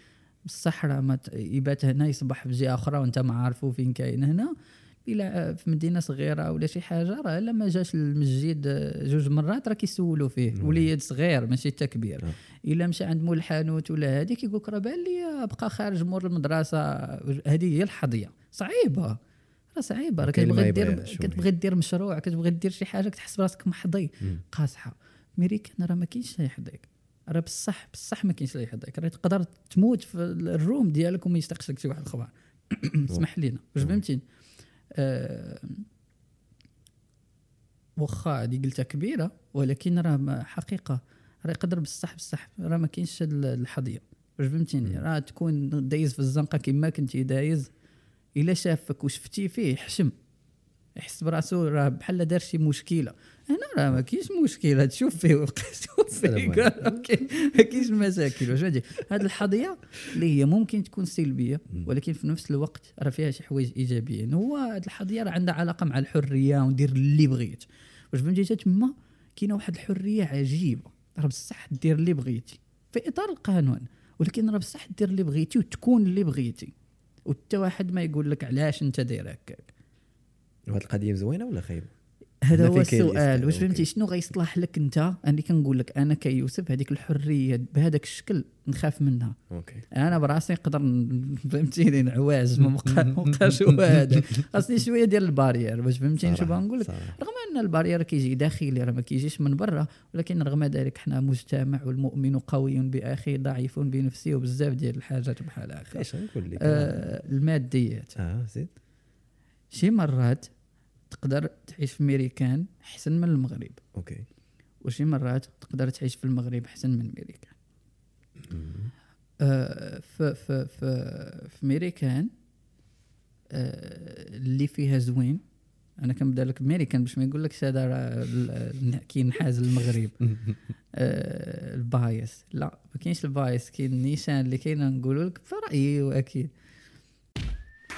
بصح راه ما يبات هنا يصبح في جهه أخرى وأنت ما عارفو فين كاين هنا. الا في مدينة صغيرة ولا شي حاجة راه الا ما جاش المسجد جوج مرات راه كيسولوا فيه وليد صغير ماشي حتى كبير. إلا مشى عند مول الحانوت ولا هذيك يقول لك راه بان لي بقى خارج مور المدرسة هذه هي الحظيه صعيبة. راه صعيبة. راه كتبغي دير كتبغي دير مشروع كتبغي دير شي حاجة كتحس براسك محظي قاصحه ميريكان راه ما كاينش يحظيك راه بصح بصح ما كاينش اللي يحظيك راه تقدر تموت في ال room ديالك وما يستقصك شي واحد اخر اسمح لينا. واش فهمتيني؟ آه واخا هذه قلتها كبيرة ولكن راه حقيقة راه يقدر بصح بصح راه ما كاينش الحظية. واش فهمتيني؟ راه تكون دايز في الزنقة كما كنتي دايز إلا شافك وشفتي فيه يحشم يحس براسو راه بحال دار شي مشكلة. هنا راه ما كاينش مشكله تشوف فيه ويبقى تشوف فيه ما كاينش مشاكل واش فهمتي هذه الحظيه اللي هي ممكن تكون سلبيه ولكن في نفس الوقت راه فيها شي حوايج ايجابيين هو هذه القضية راه عندها علاقة مع الحرية وندير اللي بغيت. واش فهمتي حتى تما؟ كاينة واحد الحرية عجيبة. راه بصح دير اللي بغيتي. في إطار القانون. ولكن راه بصح دير اللي بغيتي وتكون اللي بغيتي. وحتى واحد ما يقول لك علاش أنت داير هكاك. وهاد القضية مزوينة ولا خايبة؟ هذا هو السؤال. واش. فهمتي؟ شنو غيصلح لك انت؟ أنا كنقول لك أنا كيوسف هذيك الحرية بهذاك الشكل نخاف منها. okay. أنا براسي نقدر فهمتيني نعواز ما بقى- ما بقاش هو هذا خاصني شوية ديال ال barrière باش فهمتيني بغا نقول لك. رغم أن ال barrière كيجي داخلي راه ما كيجيش من برا ولكن رغم ذلك حنا مجتمع والمؤمن قوي باخيه ضعيف بنفسه وبزاف ديال الحاجات بحال هكا. إيش نقول لك؟ آه الماديات. آه زيد شي مرات تقدر تعيش في ميريكان أحسن من المغرب. okay. وشي مرات تقدر تعيش في المغرب أحسن من ميريكان آه في في في في ميريكان آه اللي فيها زوين أنا كنبدأ لك بميريكان باش ما يقول لكش هذا راه ال- كينحاز للمغرب آه ال bias. لا ما كاينش ال bias. كاين النيشان اللي كاين نقولوا لك في رأيي وأكيد.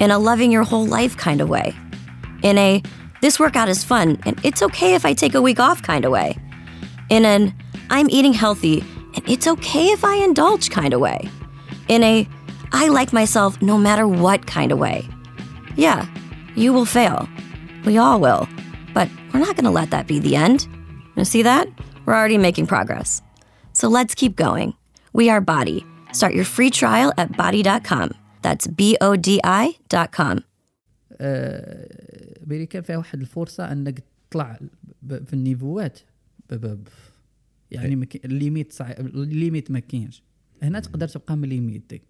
in a loving your whole life kind of way. In a this workout is fun and it's okay if I take a week off kind of way. In an I'm eating healthy and it's okay if I indulge kind of way. In a I like myself no matter what kind of way. Yeah, you will fail. We all will. But we're not going to let that be the end. You see that? We're already making progress. So let's keep going. We are BODi. Start your free trial at bodi.com. That's B O D I.com. أمريكا فيها واحد الفرصة أنك تطلع في ال niveaux. يعني ال limite صعيب ال limite ما كاينش. هنا تقدر تبقى من limité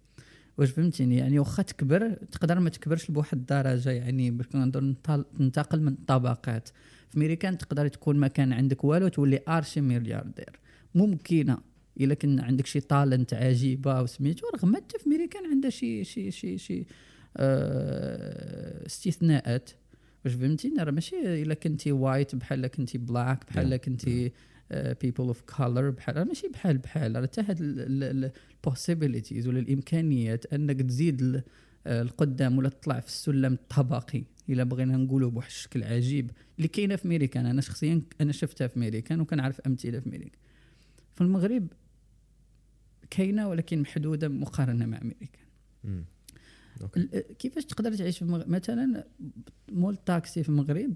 واش فهمتيني؟ يعني واخا تكبر تقدر ما تكبرش بواحد الدرجة يعني باش ننتقل- ننتقل من الطبقات. في ميريكان تقدر تكون ما كان عندك والو تولي archi ملياردير. ممكنة. إلا كان عندك شي talent عجيبة وسميتو رغم حتى في ميريكان عندها شي شي شي شي آه استثناءات. واش فهمتيني راه ماشي إلا كنتي white بحال كنتي black بحال كنتي people of color بحال ماشي بحال بحال راه حتى هاد ال possibilities ولا الإمكانيات أنك تزيد آه، القدام ولا تطلع في السلم الطبقي إلا بغينا نقولوا بواحد الشكل عجيب اللي كاينة في ميريكان أنا شخصيا أنا شفتها في ميريكان وكنعرف أمثلة في ميريكان في المغرب كاينة ولكن محدودة مقارنة مع مم. okay. ال- كيفاش تقدر تعيش في المغرب مثلا مول تاكسي في المغرب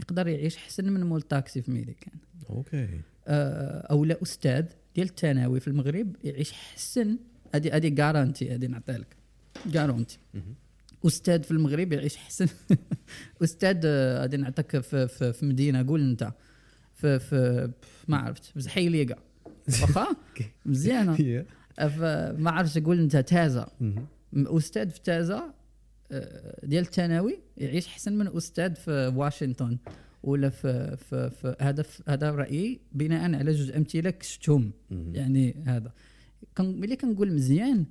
يقدر يعيش أحسن من مول تاكسي في ميريكان okay. آه، أو لا أستاذ ديال الثانوي في المغرب يعيش حسن هذه هذه garantie هذه نعطيها لك garantie مهم. أستاذ في المغرب يعيش حسن أستاذ غادي نعطيك في, في, في مدينة قول أنت. في في ما عرفت. في زحيليقه واخا؟ مزيانة. هي ف- ما عرفتش قول انت. م- أستاذ في تازة آه، ديال الثانوي يعيش أحسن من أستاذ في واشنطن ولا في في, في هذا هذا رأيي بناء على جوج أمثلة شفتهم. يعني هذا ملي كنقول مزيان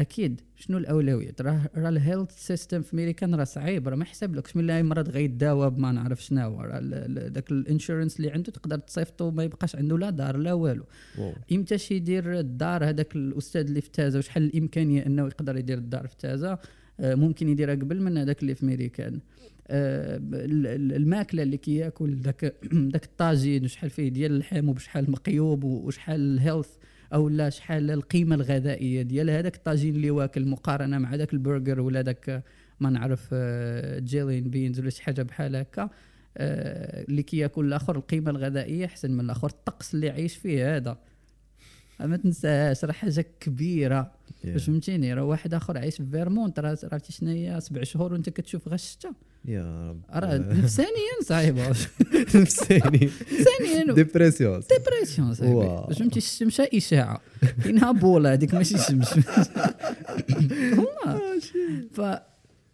أكيد. شنو الاولويات راه راه ال health system في امريكان راه صعيب. راه ما حسبلكش من أي مرض غيداوى بما نعرف شنو راه داك ال insurance اللي عنده تقدر تصيفطو ما يبقاش عنده لا دار لا والو. إمتى شي يدير الدار؟ هذاك الأستاذ اللي في تازه وشحال الإمكانية إنه يقدر يدير الدار في تازه آه، ممكن يديرها قبل من هذاك اللي في ميريكان آه، ال- ال- الماكلة اللي كياكل داك داك الطاجين وشحال فيه ديال اللحم وبشحال مقيوب وشحال ال health أو لا شحال القيمة الغذائية ديال هذاك الطاجين اللي واكل مقارنة مع داك البرجر ولا داك ما نعرف آه، jelly beans ولا شي حاجة بحال هكا آه، اللي كياكل الآخر القيمة الغذائية أحسن من الآخر. الطقس اللي عايش فيه هذا. ما تنساهاش راه حاجة كبيرة. Yeah. فهمتيني؟ راه واحد آخر عايش في فيرمونت راه عرفتي شنو هي سبع شهور وأنت كتشوف غير الشتاء يا رب. نفسانيا صعيبه نفساني. نفسانيا. dépression dépression صاحبي فهمتي الشمس إشاعة. كاينها بولة هذيك ماشي شمس والله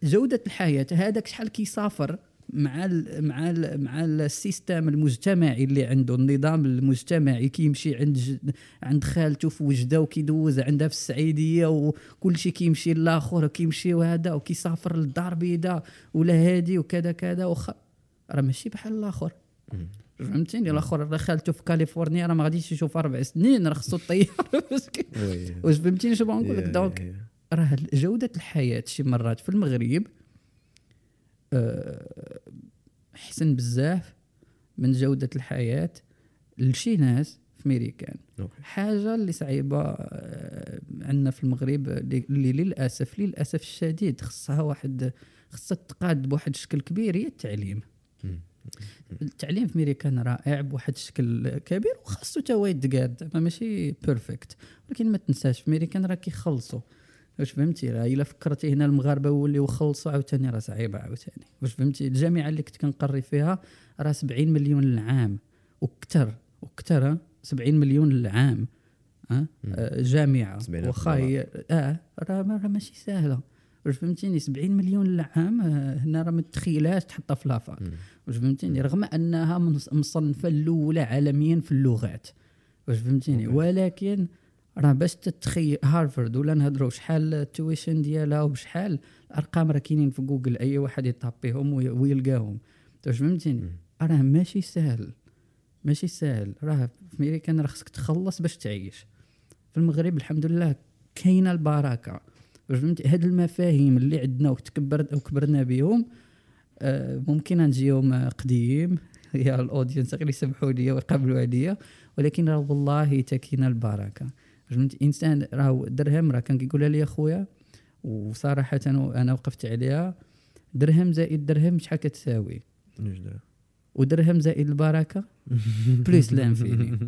فجودة الحياة هذاك شحال كيسافر. مع ال مع ال مع ال system المجتمعي اللي عنده النظام المجتمعي كيمشي عند عند خالته في وجده وكيدوز عندها في السعيدية وكل شيء كيمشي للاخر كيمشي وهذا وكيسافر للدار بيضاء ولا هادي وكذا كذا وخ راه ماشي بحال الآخر. فهمتيني؟ الآخر راه خالته في كاليفورنيا راه ما غاديش يشوف أربع سنين راه خصو الطياره. واش فهمتيني شنو بغا نقول لك donc راه جودة الحياة شي مرات في المغرب آه، احسن بزاف من جودة الحياة لشي ناس في ميريكان okay. حاجة اللي صعيبة آه، عندنا في المغرب اللي للأسف للأسف الشديد خصها واحد خصها تقاد بواحد الشكل كبير هي التعليم. التعليم في ميريكان رائع بواحد الشكل كبير وخاصو تا هو يتقاد ماشي perfect ولكن ما تنساش في ميريكان راه كيخلصوا واش فهمتي؟ راه إلا فكرتي هنا المغاربة يوليو يخلصوا عاوتاني راه صعيبة عاوتاني. واش فهمتي؟ الجامعة اللي كنت كنقري فيها راه 70 مليون للعام. وكثر وكثر ها؟ 70 مليون للعام آه جامعة. 70 ألف واخا هي آه راه راه ماشي سهله واش فهمتيني؟ 70 مليون للعام هنا راه ما تخيلهاش تحطها في la fac واش فهمتيني؟ رغم أنها مصنفة الأولى عالميا في اللغات. واش فهمتيني؟ ولكن راه باش تتخيل هارفرد ولا نهضروا شحال ال tuition ديالها وبشحال الأرقام راه كاينين في جوجل أي واحد يطابيهم وي- ويلقاهم. واش فهمتيني؟ راه ماشي سهل ماشي سهل. راه في امريكان راه خصك تخلص باش تعيش. في المغرب الحمد لله كاينة البركة. واش فهمتي هاد المفاهيم اللي عندنا وتكبرت وكبرنا بهم آه، ممكن نجيهم قديم. يا الأودينس غير يسمحوا لي ويقبلوا عليا. ولكن راه والله تكينا البركة. فهمت إنسان راه درهم راه كان كيقولها لي خويا وصراحة أنا وقفت عليها. درهم زائد درهم شحال كتساوي؟ ودرهم زائد البركة؟ plus l'infini.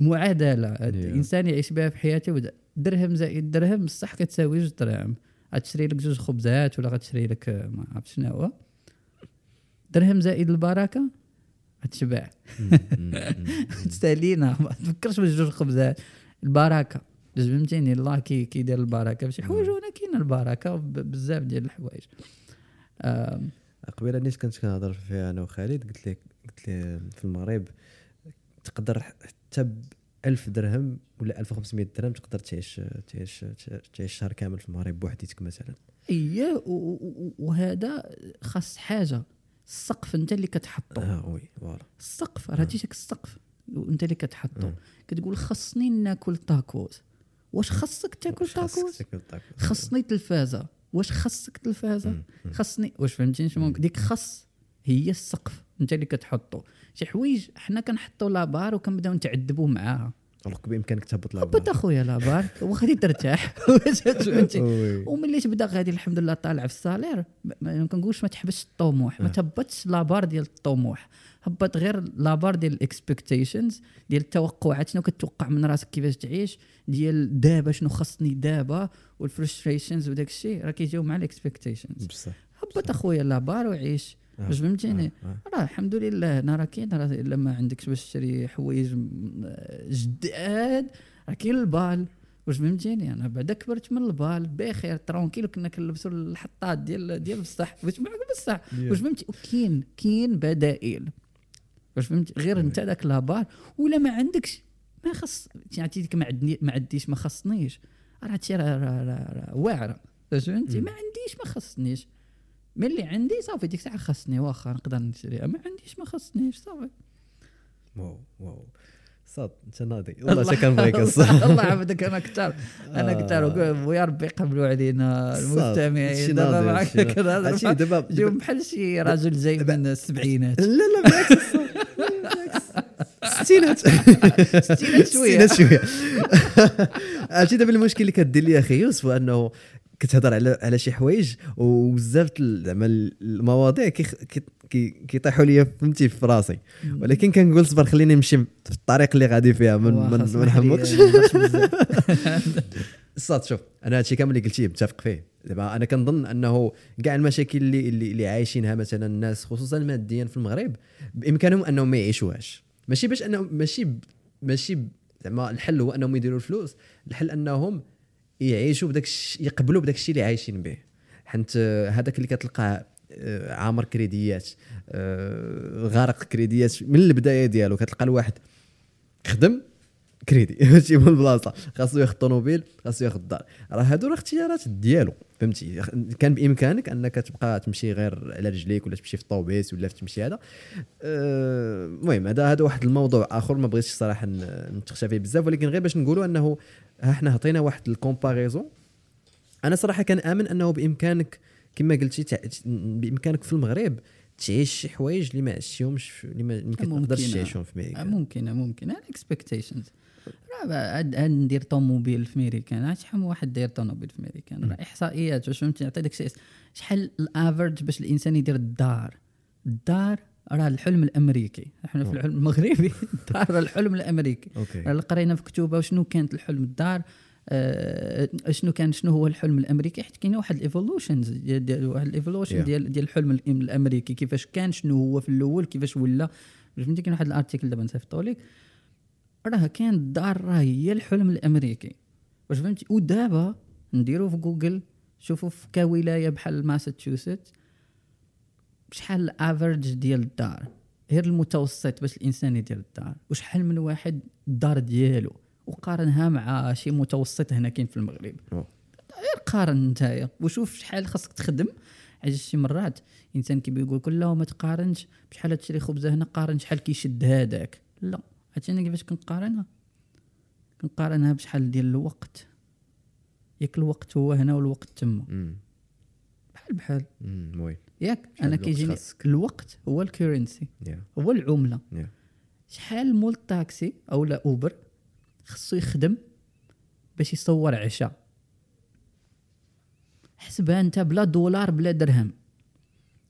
معادلة. الإنسان يعيش بها في حياته درهم زائد درهم بصح كتساوي جوج دراهم غتشري لك جوج خبزات ولا غتشري لك ما عرفت شنو هو. درهم زائد البركة؟ غتشبع تستهلينا ما تفكرش بجوج خبزات البركة. باش فهمتيني؟ الله كي كيدير البركة. بشي حوايج وأنا كاينة البركة بزاف ديال الحوايج. قبيلة نيت كنت كنهضر فيها أنا وخالد قلت لك قلت لي في المغرب تقدر حتى ب 1000 درهم ولا 1500 درهم تقدر تعيش تعيش تعيش شهر كامل في المغرب بوحديتك مثلا. اييه وهذا خاص حاجة. السقف انت اللي كتحطه آه oui voilà. السقف راه تيجيك السقف وانت اللي كتحطه مم. كتقول خصني ناكل تاكوز واش خصك تاكل تاكوز؟ خصني تلفازة. واش خصك تلفازة؟ خصني واش فهمتيني شنو ممكن ديك خص هي السقف انت اللي كتحطو. شي حوايج حنا كنحطو la barre وكنبداو نتعذبوا معاها. alors بإمكانك تهبط لها هبط أخويا la barre وغادي ترتاح. وملي تبدا غادي الحمد لله طالع في ال salaire ما- ما كنقولش ما تحبسش الطموح. ما تهبطش la barre ديال الطموح. هبط غير la barre ديال ال expectations ديال التوقعات شنو كتوقع من راسك؟ كيفاش تعيش؟ ديال دابا شنو خصني دابا؟ وال frustrations وداك الشيء. راه كيجيو مع ال expectations بصح. هبط أخويا la barre وعيش. آه. واش فهمتيني؟ آه. راه الحمد لله أنا راه كاين راه الا ما عندكش باش تشري حوايج جداد راه كاين البال. واش فهمتيني؟ أنا بعدا كبرت من البال بخير tranquille كنا كنلبسوا الحطات ديال ديال بصح واش معك بصح واش فهمتي؟ وكاين كاين بدائل. واش فهمتي؟ غير انت داك لابار. ولا ما عندكش ما خص يعني عطيتك ما عندني ما عنديش ما خصنيش. راه هادشي راه واعرة. واش فهمتي؟ ما عنديش ما خصنيش. من اللي عندي؟ صافي ديك الساعة خصني واخا نقدر نشريها ما عنديش ما خصنيش صافي. واو واو. صاد انت ناضي. والله شي كنبغيك الله يعبدك أنا كثر أنا كثر ويا ربي يقبلوا علينا المستمعين. دابا معك هادشي دابا جو بحال شي راجل جاي من السبعينات. لا لا بالعكس. الستينات ستينات. شوية. الستينات شوية. عرفتي دابا المشكل اللي كدير لي أخي يوسف أنه كتهضر على على شي حوايج وبزاف زعما المواضيع كيطيحوا لي فهمتي في راسي. ولكن كنقول صبر خليني نمشي في الطريق اللي غادي فيها ما نحمقش. الصاد شوف أنا هادشي كامل اللي قلتيه متفق فيه. دابا أنا كنظن أنه كاع المشاكل اللي اللي, عايشينها مثلا الناس خصوصا ماديا في المغرب بإمكانهم أنهم ما يعيشوهاش. ماشي باش انهم ماشي ماشي زعما الحل هو أنهم يديروا الفلوس. الحل أنهم يعيشوا بداك الش- يقبلوا بداك الشيء اللي عايشين به. حيت آه، هذاك اللي كتلقاه آه، عامر كريديات آه، غارق كريديات من البداية ديالو. كتلقى الواحد خدم كريدي. ماشي من البلاصه خاصو ياخذ طوموبيل خاصو ياخذ دار راه هادو راه اختيارات ديالو فهمتي؟ كان بإمكانك أنك تبقى تمشي غير على رجليك ولا تمشي في الطوبيس ولا تمشي هذا. المهم هذا هذا واحد الموضوع آخر ما بغيتش صراحة نتخشى فيه بزاف ولكن غير باش نقولوا أنه ها حنا عطينا واحد ال comparaison. أنا صراحة كنامن أنه بإمكانك كما قلتي تع- بإمكانك في المغرب تعيش شي حوايج اللي ما عشتيهمش اللي ما كتقدرش ممكنة. تعيشهم في أمريكا. ممكنه ممكنه ال expectations عاد عاد ندير طوموبيل في ميريكان شحال من واحد داير طوموبيل في ميريكان راه إحصائيات واش فهمتي نعطي داك الشيء شحال ال average باش الإنسان يدير الدار؟ الدار راه الحلم الأمريكي. إحنا في الحلم المغربي. الدار راه الحلم الأمريكي. okay. راه قرينا في كتوبة وشنو كانت الحلم الدار. آه شنو كان شنو هو الحلم الأمريكي؟ حيت كاين واحد ال evolutions ديال واحد ال evolution Yeah. ديال ديال الحلم الأمريكي. كيفاش كان شنو هو في الأول كيفاش ولا. فهمتي؟ كاين واحد ال article دابا نصيفطو لك راه كان الدار راه هي الحلم الأمريكي. واش فهمتي؟ ودابا نديرو في جوجل شوفوا في كولاية بحال ماساتشوست شحال ال average ديال الدار؟ غير المتوسط باش الإنسان يدير الدار. وشحال من واحد الدار ديالو؟ وقارنها مع شي متوسط هنا كاين في المغرب. غير قارن نتايا. وشوف شحال خاصك تخدم. علاش شي مرات الانسان كيبغي يقول لك لا ما تقارنش. بشحال تشري خبزة هنا قارن شحال كيشد هذاك لا. عرفتي أنا كيفاش كنقارنها؟ كنقارنها بشحال ديال الوقت. ياك الوقت هو هنا والوقت تما. بحال بحال. oui. ياك. أنا كيجيني؟ الوقت هو ال currency. يا هو العملة. يا شحال مول الطاكسي أو لا أوبر خصو يخدم باش يصور عشاء؟ حسبها أنت بلا دولار بلا درهم.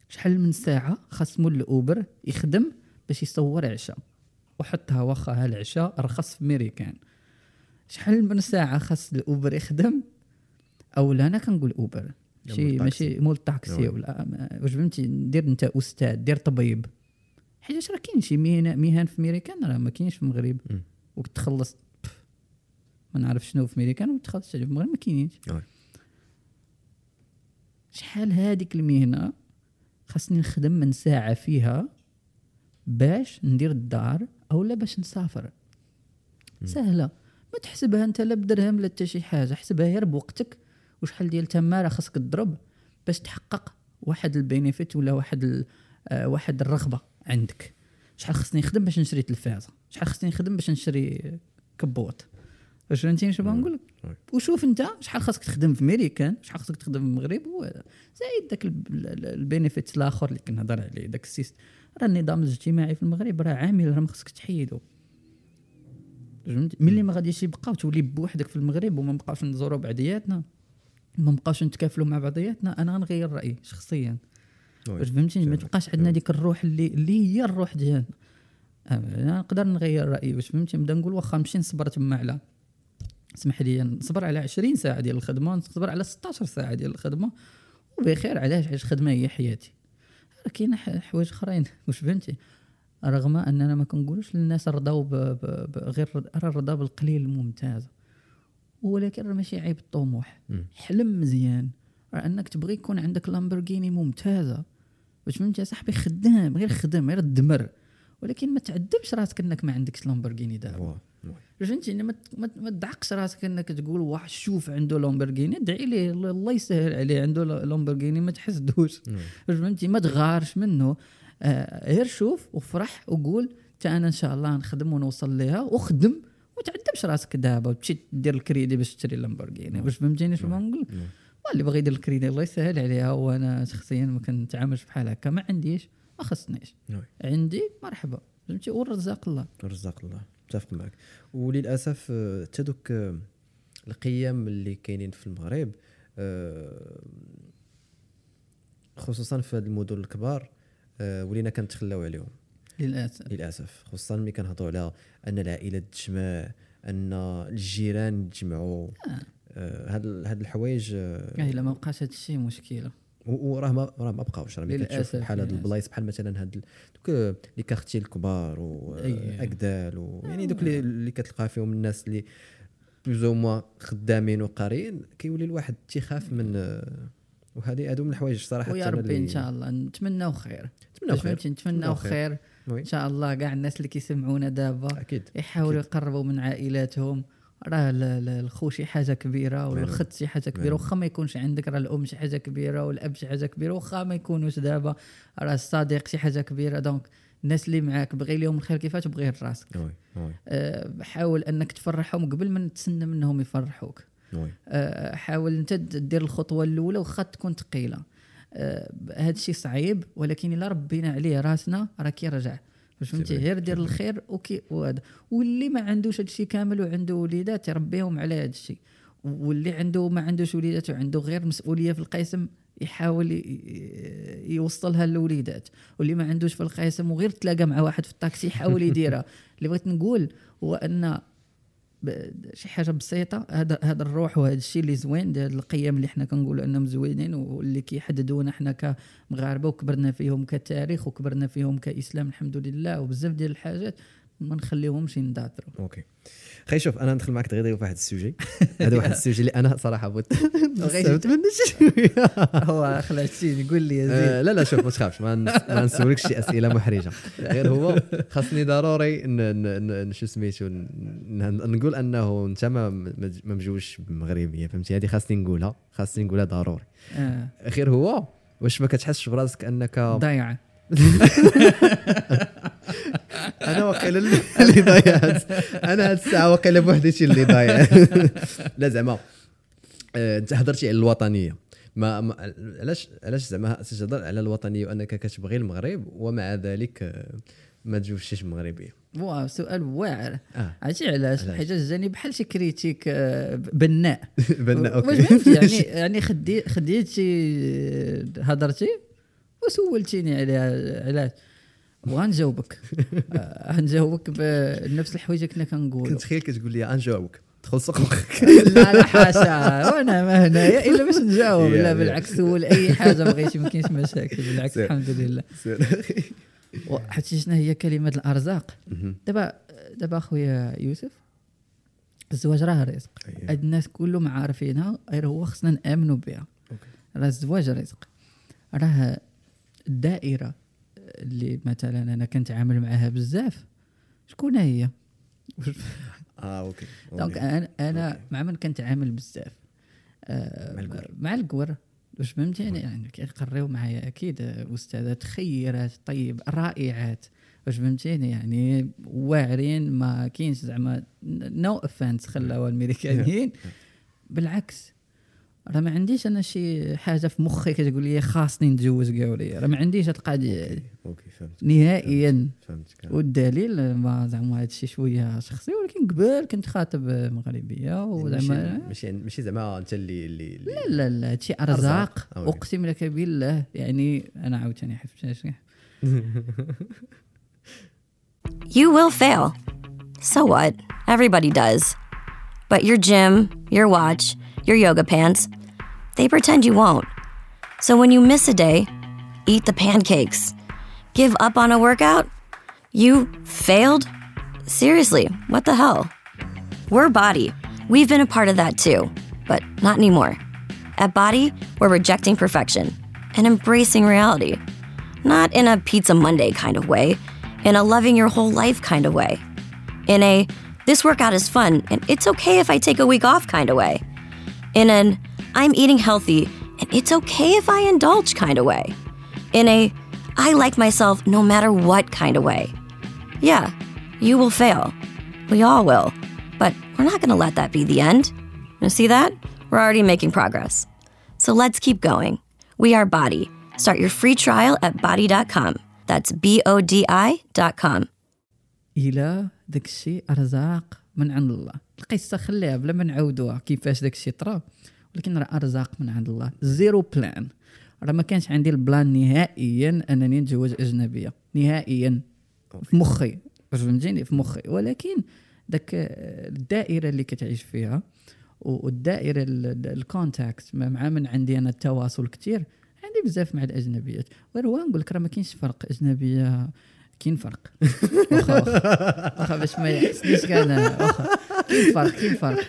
شحال من ساعة خاص مول الأوبر يخدم باش يصور عشاء؟ وحطها واخا العشاء رخص في ميريكان شحال من ساعة خاص الأوبر يخدم؟ أو لا أنا كنقول أوبر. لا، ماشي مول الطاكسي. ماشي مول الطاكسي oui. ولا واش فهمتي؟ دير انت أستاذ دير طبيب. حيت راه كاين شي مهن مهن في ميريكان راه ما كاينش في المغرب. بف، ما نعرف شنو في ميريكان وتخلص في المغرب ما كاينينش. شحال هذيك المهنة خاصني نخدم من ساعة فيها باش ندير الدار أو لا باش نسافر. سهلة. ما تحسبها أنت لا بدرهم لا حتى شي حاجة حسبها غير بوقتك وشحال ديال تماره خاصك تضرب باش تحقق واحد ال benefit ولا واحد ال- آه واحد الرغبة عندك. شحال خصني نخدم باش نشري تلفازة؟ شحال خصني نخدم باش نشري كبوط واش فهمتيني شنو. بنقول لك. وشوف انت شحال خاصك تخدم في ميريكان شحال خاصك تخدم في المغرب زايد داك ال benefit الآخر اللي كنهضر عليه داك ال system. راه النظام الاجتماعي في المغرب راه عامل راه ما خصكش تحيدو. فهمتي ملي ما غاديش يبقاو تولي بوحدك في المغرب وما نبقاوش نزورو بعضياتنا. ما نبقاوش نتكافلوا مع بعضياتنا أنا غنغير رأيي شخصيا. واش فهمتيني ما تبقاش عندنا. ديك الروح اللي اللي هي الروح ديالنا أنا نقدر نغير رأيي واش فهمتي نبدا نقول واخا نمشي نصبر تما على اسمح لي نصبر على 20 ساعة ديال الخدمة نصبر على 16 ساعة ديال الخدمة وبخير علاش علاش الخدمه هي حياتي كاين حوايج أخرين واش فهمتي رغم أننا ما كنقولوش للناس رضاو. غير الرضا بالقليل ممتاز ولكن راه ماشي عيب الطموح. حلم مزيان. راه انك تبغي يكون عندك لامبورغيني ممتازة. باش فهمتي يا صاحبي؟ خدام غير خدم غير دمر ولكن ما تعذبش راسك انك ما عندكش لامبورغيني دابا. فهمتي؟ يعني ما ما- تدعقش راسك انك تقول واحد شوف عنده لامبورغيني ادعي ليه الله يسهل عليه عنده لامبورغيني ما تحسدوش. فهمتي؟ ما تغارش منه. آه غير شوف وفرح وقول تا أنا ان شاء الله نخدم ونوصل ليها وخدم. وما تعذبش راسك دابا وتمشي دير الكريدي باش تشري لامبورغيني. واش فهمتيني شنو نعم. واللي بغى يدير الكريدي الله يسهل عليها وأنا شخصيا ما كنتعاملش بحال هكا. ما عنديش ما خصنيش. عندي مرحبا. فهمتي؟ والرزاق الله. رزاق الله. متفق معك. وللأسف آه، حتى دوك آه، القيم اللي كاينين في المغرب آه، خصوصا في هاد المدن الكبار آه، ولينا كنتخلاو عليهم. للأسف. للأسف. خصوصا ملي كنهضروا على أن العائلة تجمع أن الجيران يتجمعوا آه، هاد ال- هاد الحوايج آه، آه، الا ما بقاش هذا الشيء مشكلة. وراه ما راه ما بقاوش. راه ملي كتشوف بحال هاد. البلايص بحال مثلا هاد دوك لي les quartiers الكبار. واكدال ويعني دوك اللي- كتلقى فيهم الناس اللي plus ou moins خدامين وقاريين كيولي الواحد تيخاف من آه، وهذه هادو من الحوايج صراحة ويا ربي إن شاء الله. نتمناو خير. نتمناو خير. نتمناو خير. oui. إن شاء الله كاع الناس اللي كيسمعونا دابا أكيد. يحاولوا يقربوا من عائلاتهم. راه ال- ال- الخو شي حاجة كبيرة والخت شي حاجة كبيرة. واخا ما يكونش عندك راه الأم شي حاجة كبيرة والأب شي حاجة كبيرة. واخا ما يكونوش دابا راه الصديق شي حاجة كبيرة. donc الناس اللي معاك بغي لهم الخير كيفاش؟ oui oui. أه حاول أنك تفرحهم قبل ما تسنى منهم يفرحوك. آه، حاول أنت دير الخطوة الأولى واخا تكون ثقيلة. هذا الشيء صعيب ولكن إلا ربينا عليه راسنا راه كيرجع فهمتي؟ غير دير الخير وكي وهذا. واللي ما عندوش هذا الشيء كامل وعنده وليدات يربيهم على هذا الشيء. واللي عنده ما عندوش وليدات وعنده غير مسؤولية في القسم يحاول يوصلها للوليدات. واللي ما عندوش في القسم وغير تلاقى مع واحد في الطاكسي يحاول يديرها. اللي بغيت نقول هو أن شي حاجة بسيطة. هذا هذا الروح وهذا الشيء اللي زوين ديال القيم اللي حنا كنقولوا أنهم زوينين واللي كيحددونا حنا كمغاربة وكبرنا فيهم كتاريخ وكبرنا فيهم كإسلام الحمد لله وبزاف ديال الحاجات ما نخليهمش ينضاطروا okay. خي شوف أنا ندخل معك دغيا في واحد الـ sujet. هذا واحد الـ sujet اللي أنا صراحة بغيت منه شوية هو خلعتي قول لي آه، لا لا شوف ما تخافش ما نس- ما نسولكش شي أسئلة محرجة. غير هو خاصني ضروري شو سميتو نقول أنه أنت ما مجوش بمغربية فهمتي؟ هذه خاصني نقولها خاصني نقولها ضروري. آه. غير هو واش ما كتحسش براسك أنك ضيعه أنا وقيلا اللي اللي ضيعت أنا هاد الساعة وقيلا بوحدتي اللي ضايع لا زعما آه، أنت هضرتي على الوطنية. ما, ما علاش علاش زعما تهضر على الوطنية وأنك كتبغي المغرب ومع ذلك آه، ما تجوزتيش مغربيه واو سؤال واعر. آه. عرفتي علاش؟ علاش؟ حيت جاني بحال شي critique آه، بناء. بنا واش okay. يعني يعني خدي خديتي هضرتي وسولتيني عليها علاش؟ بغا نجاوبك آه، بنفس الحوايج كنا كنقولوا. كنت تخيل كتقول لي نجاوبك دخل سوق مخك. لا لا حاشا. وأنا ما هنايا إلا باش نجاوب. لا. بالعكس سول اي حاجة بغيتي ما كاينش مشاكل. بالعكس. الحمد لله. حتى شنو هي كلمة الأرزاق. دابا دابا خويا يوسف الزواج راه رزق. هاد الناس كلهم عارفينها غير هو خصنا نأمنوا بها. راه الزواج رزق. راه الدائرة اللي مثلا أنا كنتعامل معها بزاف. شكون هي؟ آه okay donc. أنا أنا. مع من كنتعامل بزاف. آه، مع les cours. مع les cours واش فهمتيني؟ يعني كيقريو معايا أكيد أستاذات خيرات طيب رائعات. واش فهمتيني؟ يعني واعرين ما كاينش زعما no offense خلاو الميريكانيين. بالعكس راه ما عنديش أنا شي حاجة في مخي كتقول لي خاصني نتزوج گاوري راه ما عنديش هاد القضية هادي okay فهمت نهائيا فهمتك والدليل ما زعما هذا الشيء شوية شخصي ولكن قبل كنت خاطب مغربية وزعما ماشي ماشي زعما أنت اللي اللي لا لا لا هادشي أرزاق. أقسم لك بالله يعني أنا عاوتاني حفت You will fail. So what? Everybody does. But your gym, your watch, your yoga pants, they pretend you won't. So when you miss a day, eat the pancakes. Give up on a workout? You failed? Seriously, what the hell? We're Body. We've been a part of that too, but not anymore. At Body, we're rejecting perfection and embracing reality. Not in a Pizza Monday kind of way, in a loving your whole life kind of way. In a this workout is fun and it's okay if I take a week off kind of way In an I'm eating healthy and it's okay if I indulge kind of way. In a I like myself no matter what kind of way. Yeah, you will fail. We all will. But we're not going to let that be the end. You see that? We're already making progress. So let's keep going. We are Body. Start your free trial at body.com. That's B O D I.com. الى داك الشيء ارزاق من عند الله. القصة خليها بلا ما نعاودوها كيفاش داك الشيء طرا ولكن راه أرزاق من عند الله. زيرو بلان راه ما كانش عندي الـ plan نهائيا أنني نتزوج أجنبية. نهائيا في مخي. فهمتيني؟ في مخي. ولكن داك الدائرة اللي كتعيش فيها والدائرة الـ contact مع من عندي أنا التواصل كثير عندي بزاف مع الأجنبيات. غير هو نقول لك راه ما كاينش فرق أجنبية كاين فرق. واخا واخا باش ما يحسنيش كان واخا كاين فرق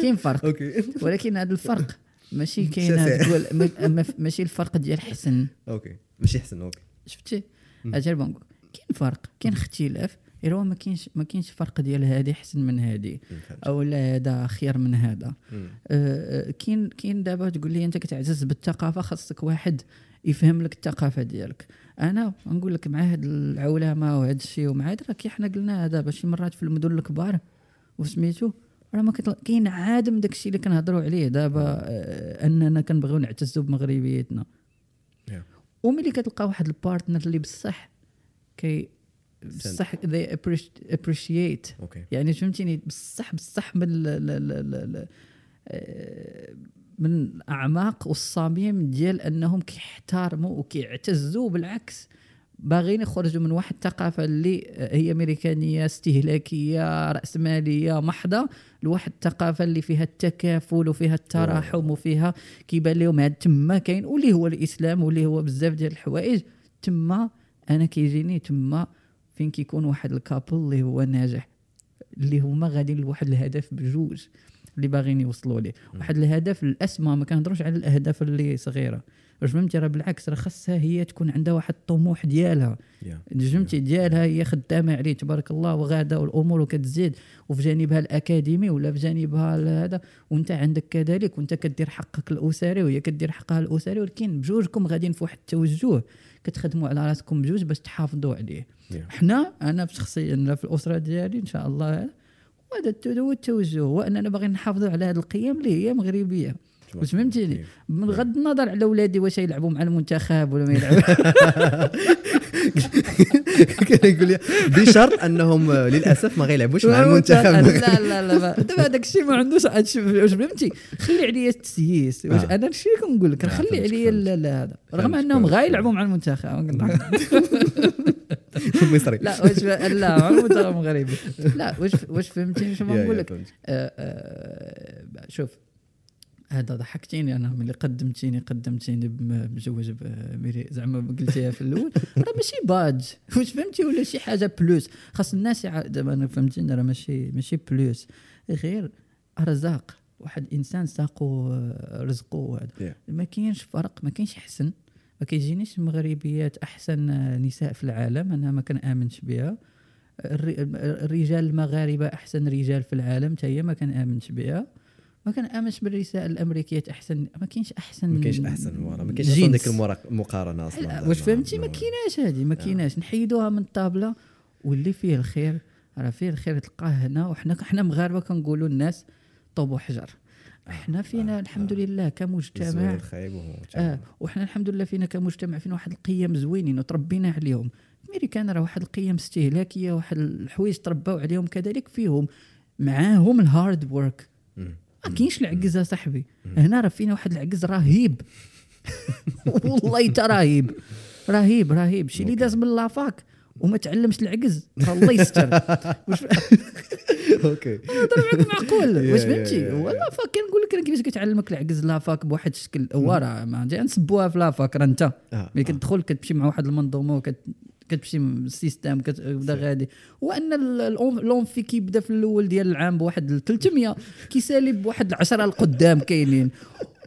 كاين فرق كاين فرق. ولكن هذا الفرق ماشي كاين. تقول ما- ما- ماشي الفرق ديال حسن. okay. ماشي حسن okay. شفتي؟ أجل بنقول كاين فرق كاين اختلاف. غير هو ما كاينش ما كاينش فرق ديال هذه احسن من هذه فهمت. أو لا هذا خير من هذا. آه، آه، كاين كاين دابا تقول لي أنت كتعزز بالثقافة خاصك واحد يفهم لك الثقافة ديالك. أنا نقول لك مع هاد العولمة وهذا الشيء ومع راه كي حنا قلنا دابا شي مرات في المدن الكبار. وسميتو راه ما كتل... كاين عادم داك الشيء اللي كنهضروا عليه. دابا آه، أننا كنبغيو نعتزوا بمغربيتنا. Yeah. وملي كتلقى واحد الـ partner اللي بصح كي بصح they appreci- appreciate. okay يعني فهمتيني؟ بصح بصح من من الاعماق والصميم ديال أنهم كيحترموا وكيعتزوا بالعكس. باغيين يخرجوا من واحد الثقافة اللي هي أمريكانية استهلاكية رأسمالية محضة لواحد الثقافة اللي فيها التكافل وفيها التراحم وفيها كيبان لهم هاد تما كاين واللي هو الإسلام واللي هو بزاف ديال الحوايج. تما أنا كيجيني تما فين كيكون واحد الكابل اللي هو ناجح اللي هما غاديين لواحد الهدف بجوج. اللي باغيين يوصلوا ليه. واحد الهدف الأسمى ما كنهضروش على الأهداف اللي صغيرة. واش فهمتي؟ راه بالعكس راه خاصها هي تكون عندها واحد الطموح ديالها. Yeah. فهمتي؟ ديالها هي خدامة عليه تبارك الله وغادة والأمور كتزيد. وفي جانبها الأكاديمي ولا في جانبها هذا وانت عندك كذلك وانت كدير حقك الأسري وهي كدير حقها الأسري ولكن بجوجكم غاديين في واحد التوجه. كتخدموا على راسكم بجوج باش تحافظوا عليه. Yeah. حنا أنا شخصيا في الأسرة ديالي إن شاء الله هذا الت- هو التوجه هو أننا باغيين نحافظوا على هذه القيم اللي هي مغربية. واش فهمتيني؟ من غض النظر على اولادي واش يلعبوا مع المنتخب ولا ما يلعبوا. كان يقول لي بشرط أنهم للأسف ما غيلعبوش مع المنتخب. لا لا لا دابا هذاك الشيء ما عندوش شي- واش فهمتي؟ خلي عليا التسييس. واش آه. أنا الشيء كنقول لك؟ آه، خلي عليا هذا. رغم أنهم فهمتك. غا يلعبوا مع المنتخب مصري. لا واش لا المنتخب المغربي لا واش واش فهمتي شنو نقول لك. آه، آه، شوف هذا ضحكتيني أنا ملي قدمتيني قدمتيني بم- مجوج بميري زعما قلتيها في الأول. راه ماشي باج. واش فهمتي؟ ولا شي حاجة plus خاص الناس دابا أنا فهمتيني راه ماشي ماشي plus غير أرزاق. واحد إنسان ساقو آه، رزقه وهذا Yeah. ما كاينش فرق ما كاينش حسن. ما كيجينيش المغربيات أحسن آه، نساء في العالم أنا ما كنآمنش بها. الرجال المغاربة أحسن رجال في العالم حتى هي ما كنآمنش بها. ما كنآمنش بالرسائل الأمريكية أحسن ما كاينش أحسن ما كاينش أحسن ما كاينش أصلا. ديك المقارنة أصلا. واش فهمتي؟ ما. كايناش هذه ما كايناش. نحيدوها من الطابلة واللي فيه الخير راه فيه الخير تلقاه هنا وحنا حنا مغاربة كنقولوا الناس طوب وحجر حنا فينا الحمد لله كمجتمع. آه وحنا الحمد لله فينا كمجتمع فينا واحد القيم زوينين وتربينا عليهم. الميريكان راه واحد القيم استهلاكية واحد الحوايج ترباو عليهم كذلك فيهم. معاهم الـ hard work. ما كاينش العجز صاحبي. هنا راه فينا واحد العجز رهيب. والله تا رهيب رهيب. رهيب شي اللي داز من la fac. وما تعلمش العجز الله يستر. okay. معاك معقول. واش فهمتي هو la fac كنقول لك كيفاش كتعلمك العجز la fac بواحد الشكل هو راه ما جاي نسبوها في la fac راه انت. آه، ملي كتدخل كتمشي مع واحد المنظومة وكت كتمشي ال system كتبدا غادي. وأن l'amphi كيبدا في الأول ديال العام بواحد 300 كيسالي بواحد 10 القدام كاينين.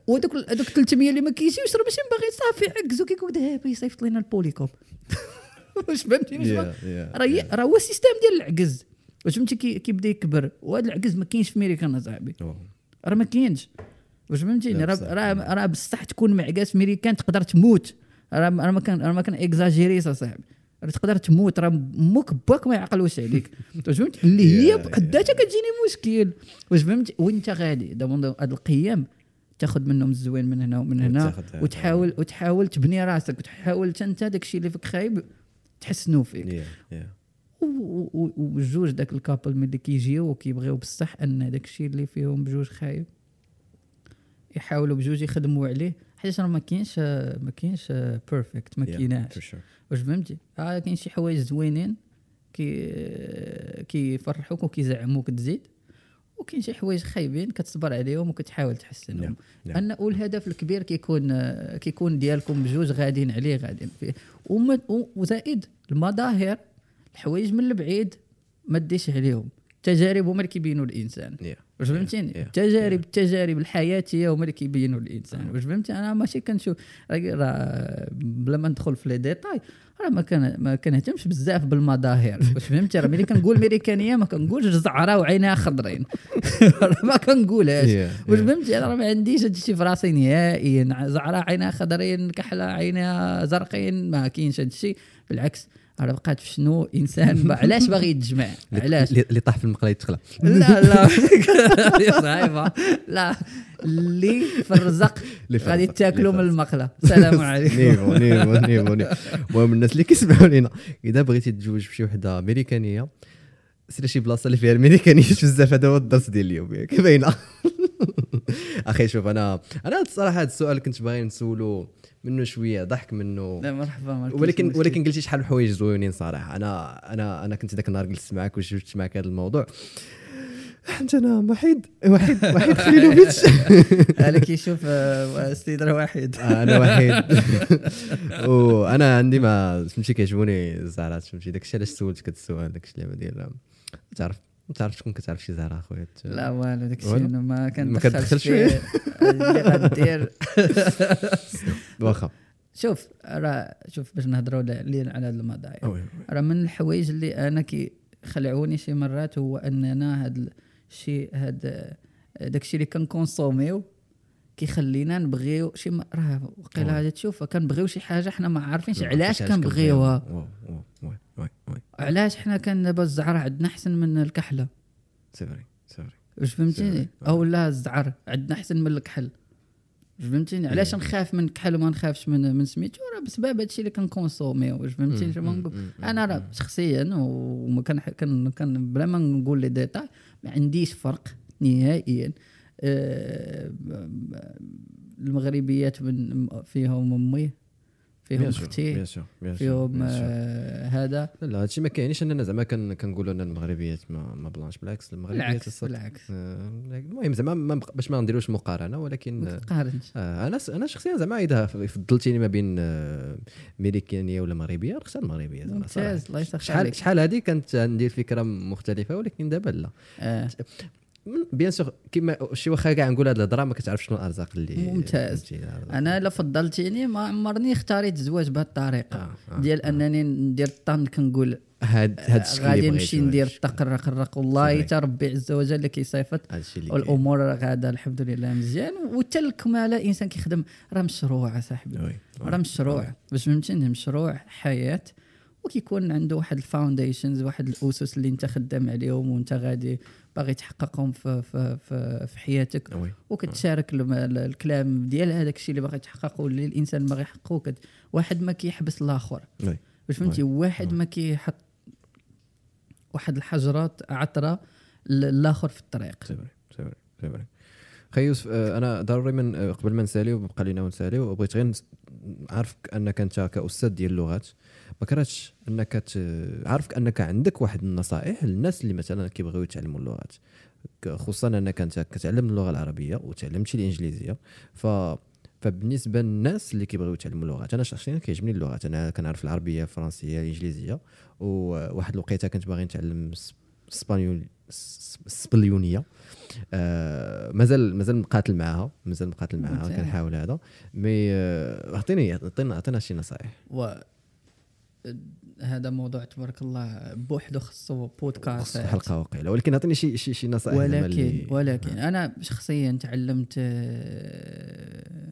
ودوك هذوك 300 اللي ما كيجيوش راه ماشي باغي صافي عكزو كيقول دابا يصيفط لنا ال polycop. واش فهمتي؟ واش يا- يا- راه راه هو ال system ديال العجز. واش فهمتي؟ كي- كيبدا يكبر وهذا العجز ما كاينش في ميريكان اصاحبي أوه. راه ما كاينش. واش فهمتيني راه. راه بصح تكون معكاز ميريكان تقدر تموت. راه ما كان راه ما كان اكزاجيريس اصاحبي راه تقدر تموت. راه موك باك ما يعقلوش عليك. واش فهمت اللي هي بحداتها كتجيني مشكل. واش فهمتي؟ وانت غادي؟ دابا هاد القيم تاخذ منهم الزوين من هنا ومن هنا وتحاول وتحاول تبني راسك وتحاول انت داك الشيء اللي فيك خايب. تحسنوا فيك. و- و- وبجوج داك ال couple ملي كيجيو وكيبغيو بصح أن داك الشيء اللي فيهم بجوج خايب يحاولوا بجوج يخدموا عليه. حيت راه ما كاينش ما كاينش perfect ما Yeah, كايناش. واش فهمتي؟ آه كاين شي حوايج زوينين كي كيفرحوك وكيزعموك تزيد. وكاين شي حوايج خايبين كتصبر عليهم وكتحاول تحسنهم نعم، نعم. أن والهدف الكبير كيكون كيكون ديالكم بجوج غاديين عليه غاديين فيه وزائد المظاهر الحوايج من البعيد ما ديش عليهم التجارب هما اللي كيبينوا الإنسان Yeah. واش فهمتيني Yeah. التجارب التجارب الحياتية هما اللي كيبينوا الإنسان واش فهمتي؟ أنا ماشي كنشوف راه- بلا ما ندخل في لي ديتاي راه ما كان ما كنهتمش بزاف بالمظاهر واش فهمتي؟ راه ملي كنقول ميريكانيه ما كنقولش زعراء وعينها خضرين ما كنقولهاش. واش. فهمتي؟ أنا راه ما عنديش هذا الشيء في راسي نهائيا زعراء عينها خضرين كحلة عينها زرقين ما كاينش هذا الشيء بالعكس راه بقات في شنو إنسان علاش باغي يتجمع؟ علاش؟ اللي طاح في المقلة يتخلى. لا لا. صعيبه لا. اللي في الرزق غادي تاكلوا من المقلة. السلام عليكم. niveau niveau. niveau. المهم الناس اللي كيسمعوا لينا إذا بغيتي تتزوج بشي وحدة أمريكانية سير شي بلاصة اللي فيها الميريكانيات بزاف هذا هو الدرس ديال اليوم ياك باينة؟ أخي شوف أنا أنا الصراحة هذا السؤال كنت باغي نسولو منه شوية ضحك منه. لا مرحبا ولكن. ولكن قلتي شحال من حوايج زوينين صراحة. أنا أنا أنا كنت ذاك النهار جلست معك وجبت معك هذا الموضوع. أنت أنا وحيد وحيد وحيد خليلوفيتش هذا كيشوف آه، السيد راه واحد أنا وحيد. وأنا عندي ما فهمتي كيعجبوني الزهرات فهمتي؟ داكشي علاش سولتك هذا السؤال داكشي اللعبه ديال تعرف تعرف شكون كتعرف شي زهرة أخويا لا والو داك الشيء؟ أنا ما ما كندخلش فيه؟ اللي غدير واخا شوف راه شوف باش نهضروا على على هذا الموضوع أوي. راه من الحوايج اللي أنا كيخلعوني شي مرات هو أننا هاد الشيء هاد داك الشيء اللي كن consommer يو كيخلينا نبغيو شي راه وقيلا oui. غادي تشوف كنبغيو شي حاجة حنا ما عارفينش ما علاش كنبغيوها wow، wow. علاش حنا كان دابا الزعر عندنا أحسن من الكحلة؟ c'est vrai c'est vrai واش فهمتيني أو لا الزعر عندنا أحسن من الكحل. واش فهمتيني؟ علاش نخاف من الكحل وما نخافش من من سميتو؟ راه بسبب هادشي اللي كن consommer يو. واش فهمتيني؟ شنو نقول؟ أنا راه شخصيا وما كان كان كان بلا ما نقول les détails ما عنديش فرق نهائيا. آه، المغربيات من فيهم أمي. فيهم أختي فيهم. آه، هذا. لا هادشي ما كاينش. اننا زعما كن- كنقولوا أن المغربيات ما, ما بلانش بالعكس. المغربيات بالعكس بالعكس. آه، المهم زعما باش ما نديروش مقارنة ولكن ما تقارنش آه أنا أنا شخصيا زعما إذا فضلتيني ما بين آه، امريكانيه ولا مغربية نختار المغربيه. ممتاز الله يسخر شحال شحال هذه كانت ندير فكره مختلفة ولكن دابا لا. آه. بيان سور كيما شي واخا كاع نقول هذه الهضرة ما كتعرفش شنو الأرزاق اللي ممتاز. أنا الا فضلتيني ما عمرني اختاريت الزواج بهذه الطريقة آه، آه، ديال أنني ندير الطن كنقول هاد هاد الشكل غادي نمشي هاد ندير الشكل. طقرق قرق والله. حتى ربي عز وجل اللي كيصيفط هاد. والأمور غادا الحمد لله مزيان وحتى الكمالة الانسان كيخدم راه مشروع اصاحبي. راه مشروع باش فهمتني مشروع حياة وكيكون عنده واحد ال foundations واحد الأسس اللي انت خدام عليهم وانت غادي باغي تحققهم في في في, في حياتك. وكتشارك الكلام ديال هذاك الشيء اللي باغي تحققه واللي الإنسان باغي يحققه. كت- واحد ما كيحبس الآخر. باش فهمتي؟ واحد ما كيحط واحد الحجرات عثرة للاخر في الطريق. c'est vrai c'est vrai c'est vrai. خي يوسف آه، أنا ضروري من آه، قبل ما نساليو بقى لينا ونساليو بغيت غير عارفك أنك أنت كأستاذ ديال اللغات. ما كرهتش أنك ت- عارفك أنك عندك واحد النصائح للناس اللي مثلا كيبغيو يتعلموا اللغات. خصوصا أنك أنت كتعلم اللغة العربية وتعلمتي الإنجليزية. ف فبالنسبة للناس اللي كيبغيو يتعلموا اللغات أنا شخصيا كيعجبني اللغات. أنا كنعرف العربية الفرنسية الإنجليزية. وواحد الوقيتة كنت باغي نتعلم الاسبانيول الس- السبليونيه آه مازال مازال مقاتل معاها مازال مقاتل معاها. كنحاول هذا. mais آه، أعطيني اعطينا اعطينا شي نصائح. هذا موضوع تبارك الله بوحده خصو خص بودكاست حلقة واقيلا ولكن أعطيني شي شي شي نصائح ولكن اللي- ولكن أنا شخصيا تعلمت آه،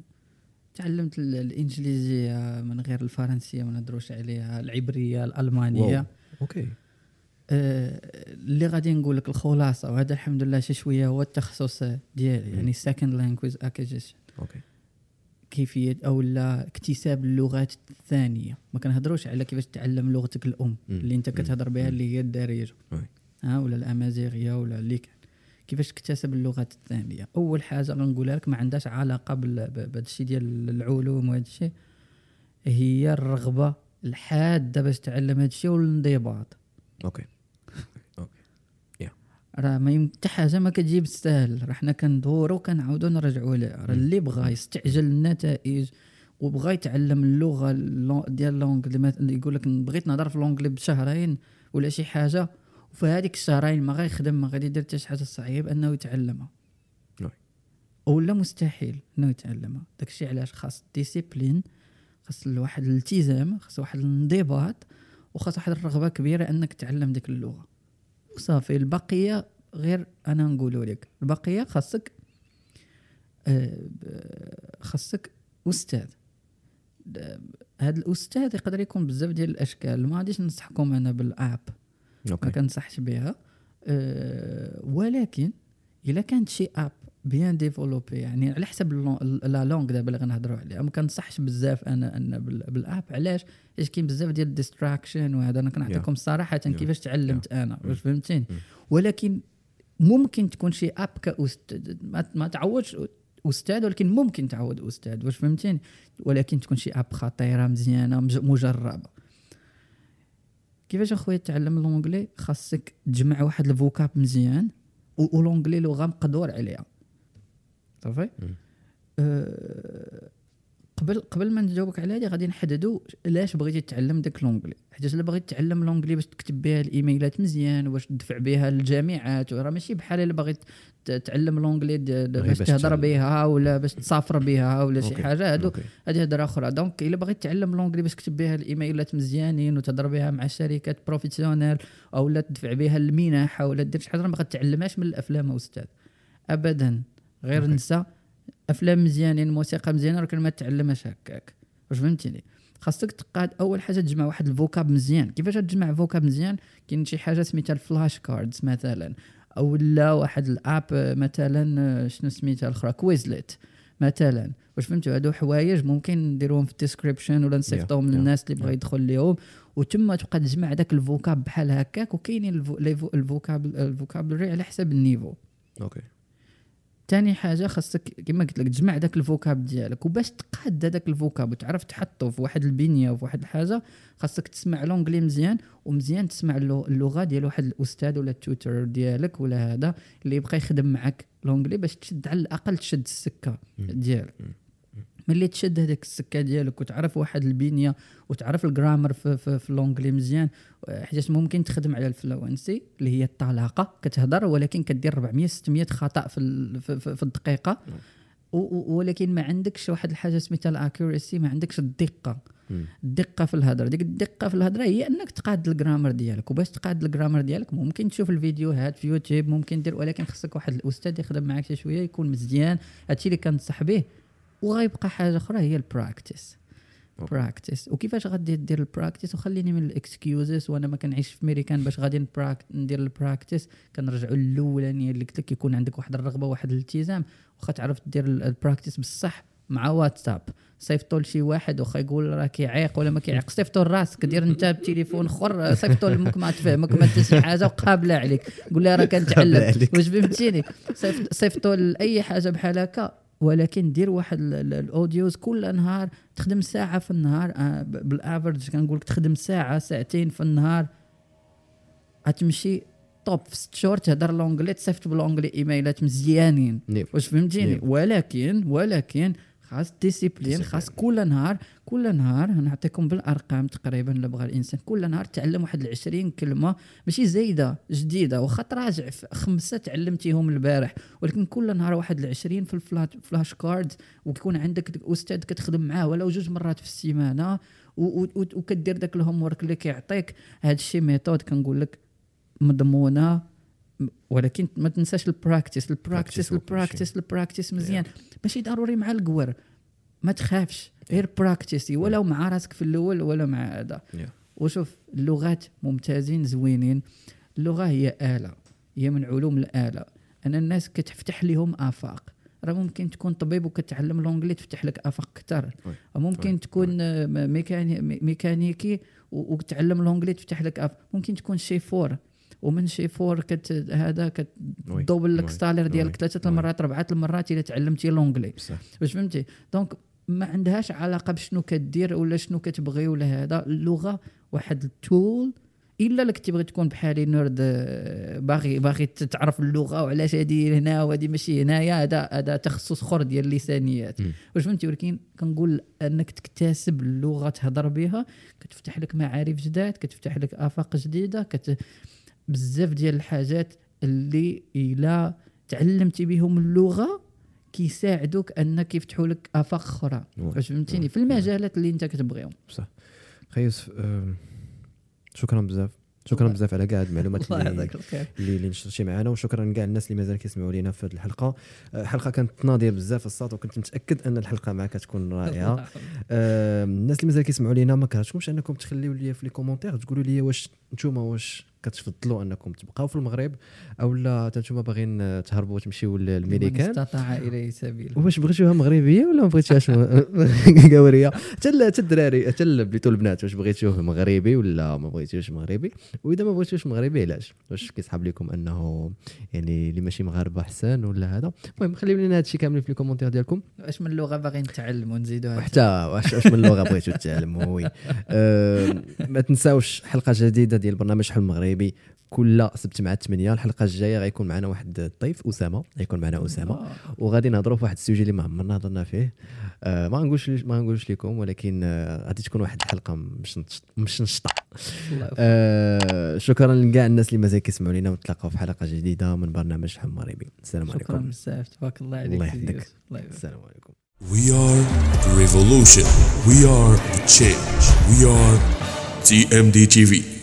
تعلمت ال- الإنجليزية من غير الفرنسية ما نهضروش عليها العبرية الألمانية. wow. okay. آه، اللي غادي نقول لك الخلاصة وهذا الحمد لله شي شوية هو التخصص ديالي يعني second language acquisition okay. كيفية أو لا اكتساب اللغات الثانية. ما كنهضروش على كيفاش تعلم لغتك الأم. اللي أنت كتهضر بها اللي هي الدارجة. ها ولا الأمازيغية ولا اللي كان. كيفاش تكتسب اللغات الثانية؟ أول حاجة غنقولها لك ما عندهاش علاقة بهذا الشيء ديال العلوم وهذا الشيء هي الرغبة الحادة باش تعلم هذا الشيء والانضباط. okay. راه ما يم- حتى حاجة ما كتجي بالسهل راه حنا كندورو كنعاودو نرجعوا لها راه اللي بغى يستعجل النتائج وبغى يتعلم اللغة ديال l'anglais مثلا يقول لك بغيت نهضر في l'anglais بشهرين ولا شي حاجة وفي هذيك الشهرين ما غيخدم ما غادي يدير حتى شي حاجة صعيب أنه يتعلمها. ولا مستحيل أنه يتعلمها. داكشي علاش؟ خاص ديسيبلين خاص واحد الالتزام خاص واحد الانضباط وخاص واحد الرغبة كبيرة أنك تعلم ديك اللغة. وصافي البقية غير أنا نقولوا لك. البقية خاصك آه، خاصك أستاذ. هذا الأستاذ يقدر يكون بزاف ديال الأشكال ما غاديش ننصحكم أنا بالأب. ما كنصحش بها. أه ولكن إلا كانت شي app bien développée يعني على حسب la langue دابا اللي غنهضروا عليها ما كنصحش بزاف أنا أن بال- بال app. علاش؟ حيت كاين بزاف ديال ال distractions وهذا أنا كنعطيكم صراحة كيفاش تعلمت أنا واش فهمتيني؟ ولكن ممكن تكون شي app كاستاذ ما, ما تعودش أستاذ ولكن ممكن تعود أستاذ واش فهمتيني؟ ولكن تكون شي app خطيرة مزيانة مج- مجربة. كيفاش أخويا تعلم l'anglais خاصك تجمع واحد ال vocab مزيان و l'anglais لغة مقدور عليها. صافي أه قبل قبل ما نجاوبك على هذه غادي نحددوا علاش بغيتي تتعلم داك l'anglais حيت الا بغيت تتعلم l'anglais باش تكتب بها الإيميلات مزيان واش تدفع بها للجامعات راه ماشي بحال الا باغي ت- تعلم l'anglais باش تهضر. بها ولا باش تسافر بها ولا شي. حاجة هادو. هذه هضرة أخرى donc الا بغيت تعلم l'anglais باش تكتب بها الإيميلات مزيانين وتهضر بها مع شركات professionnelles أو لا تدفع بها المنح أو لا دير شي حاجة ما غتعلمهاش من الأفلام أستاذ ابدا غير okay. نسى أفلام مزيانين موسيقى مزيانة ولكن ما تعلمهاش هكاك. واش فهمتيني؟ خاصك تقاد أول حاجة تجمع واحد ال vocab مزيان. كيفاش تجمع vocab مزيان؟ كاين شي حاجة سميتها ال flashcards مثلا أو لا واحد ال app مثلا آه، شنو سميتها الأخرى؟ Quizlet مثلا. واش فهمتوا؟ هادو حوايج ممكن نديروهم في ال description ولا نصيفطوهم Yeah, للناس yeah, اللي بغى يدخل ليهم. وتما تبقى تجمع داك ال vocab بحال هكاك وكاينين ال vocab ال vocabulary على حسب ال niveau. okay. تاني حاجة خاصك كما قلت لك تجمع داك ال vocab ديالك وباش تقاد هذاك ال vocab وتعرف تحطه في واحد البنية وفي واحد الحاجة خاصك تسمع l'anglais مزيان ومزيان تسمع اللغ- اللغة ديال واحد الأستاذ ولا ال tutor ديالك ولا هذا اللي يبقى يخدم معك l'anglais باش تشد على الأقل تشد السكة ديالك. ملي تشد هذيك السكة ديالك وتعرف واحد البنية وتعرف ال grammar في, في, في l'anglais مزيان حيت ممكن تخدم على ال fluency اللي هي الطلاقة كتهضر ولكن كدير 400 600 خطأ في في, في, في الدقيقة. ولكن ما عندكش واحد الحاجة سميتها ال accuracy ما عندكش الدقة. الدقة في الهضرة. ديك الدقة في الهضرة هي أنك تقاد ال grammar ديالك. وباش تقاد ال grammar ديالك ممكن تشوف الفيديوهات في يوتيوب ممكن دير ولكن خصك واحد الأستاذ يخدم معك شي شوية يكون مزيان. هادشي اللي كنصح به وغيبقى حاجة أخرى هي ال practice practice وكيفاش غادي دير ال practice وخليني من ال excuses وأنا ما كنعيش في ميريكان باش غادي ندير ال practice كنرجعوا للأولانية اللي قلت لك يكون عندك واحد الرغبة واحد الالتزام واخا تعرف دير ال- ال practice بصح مع واتساب صيفطوا لشي واحد واخا يقول راه كيعيق ولا ما كيعيق. صيفطوا لراسك دير انت بتليفون أخر صيفطوا لامك ما تفهمك ما شي حاجة وقابله عليك. قول لها راه كنتعلم. واش فهمتيني؟ صيفط- صيفطوا لاي حاجة بحال هكا. ولكن دير واحد ال- ال- ال audios كل نهار تخدم ساعة في النهار آه، بال average كنقول لك تخدم ساعة ساعتين في النهار غتمشي top في ست شهور تهضر l'anglais تصيفط ب l'anglais إيميلات مزيانين. واش فهمتيني. ولكن ولكن خاص discipline خاص كل نهار كل نهار نعطيكم بالأرقام تقريبا اللي بغى الإنسان. كل نهار تعلم واحد 20 كلمة ماشي زايدة جديدة واخا تراجع في خمسة تعلمتيهم البارح. ولكن كل نهار واحد 20 في ال flash flashcard ويكون عندك أستاذ كتخدم معاه ولو جوج مرات في السيمانة وكدير داك ال homework اللي كيعطيك. هذا الشيء method كنقول لك مضمونة. ولكن ما تنساش ال practice ال practice practice هو كل ال practice ال practice مزيان. ماشي ضروري مع القور. ما تخافش. غير practice ي ولو مع راسك في الأول ولا مع هذا. Yeah. وشوف اللغات ممتازين زوينين. اللغة هي آلة. هي من علوم الآلة. أنا الناس كتفتح لهم آفاق. راه ممكن تكون طبيب وكتعلم l'anglais تفتح لك آفاق أكثر. oui. تكون ميكانيكي وتعلم l'anglais تفتح لك آفاق. ممكن تكون شيفور ومن شيفور كت هذا. كتدوبل لك. salaire ديالك. ثلاثة. المرات اربعه المرات إلا تعلمتي l'anglais واش فهمتي donc ما عندهاش علاقة بشنو كدير ولا شنو كتبغي ولا هذا اللغة واحد ال tool إلا لك تبغي تكون بحالي nerd آه، باغي باغي تعرف اللغة وعلاش هذه هنا وهذه ماشي هنايا هذا هذا تخصص أخر ديال اللسانيات. واش فهمتي ولكن كنقول أنك تكتسب اللغة تهضر بها كتفتح لك معارف جداد كتفتح لك آفاق جديدة كت بزاف ديال الحاجات اللي إلا تعلمتي بهم اللغة كيساعدوك أنك يفتحوا لك آفاق أخرى. واش فهمتيني. في المجالات اللي أنت كتبغيهم. بصح. خي يوسف شكرا بزاف. شكرا بزاف على كاع المعلومات اللي اللي نشرتي معنا وشكرا كاع الناس اللي مازال كيسمعوا لينا في هذه الحلقة. آه، الحلقة كانت ناضيه بزاف الصوت وكنت متأكد أن الحلقة معك كتكون رائعة. آه، الناس اللي مازال كيسمعوا لينا ما كرهتكمش أنكم تخليو لي في لي كومونتير. تقولوا لي واش نتوما واش كتفضلوا انكم تبقاو في المغرب أو لا؟ حتى نتوما باغيين تهربوا وتمشيو للميريكان استطاع اليه سبيلا واش بغيتوها مغربية ولا ما بغيتوهاش قورية؟ حتى حتى الدراري حتى بليتو البنات واش بغيتوه مغربي ولا ما بغيتوش مغربي؟ وإذا ما بغيتوش مغربي علاش؟ واش كيصحاب لكم أنه يعني اللي ماشي مغاربة أحسن ولا هذا؟ المهم خليو لنا هادشي كامل في ال commentaire ديالكم. واش من اللغة باغي نتعلم ونزيدوها وحتى واش من اللغة بغيتو تعلموا oui. ما تنساوش حلقة جديدة ديال برنامج حل مغربي كل سبت مع 8 الحلقة الجاية غيكون معنا واحد الضيف أسامة. غيكون معنا أسامة. وغادي نهضروا في واحد السوجي اللي ما عمرنا هضرنا فيه. آه ما غنقولش ما غنقولش لكم ولكن آه غادي تكون واحد الحلقة مش مش نشطة. آه شكرا لكاع الناس اللي مازال كيسمعوا لينا ونتلاقاو في حلقة جديدة من برنامج حل مغربي السلام شكرا عليكم. بزاف. تبارك الله عليك الله يحفظك. السلام عليكم. We are the revolution. We are the change. We are TMD TV.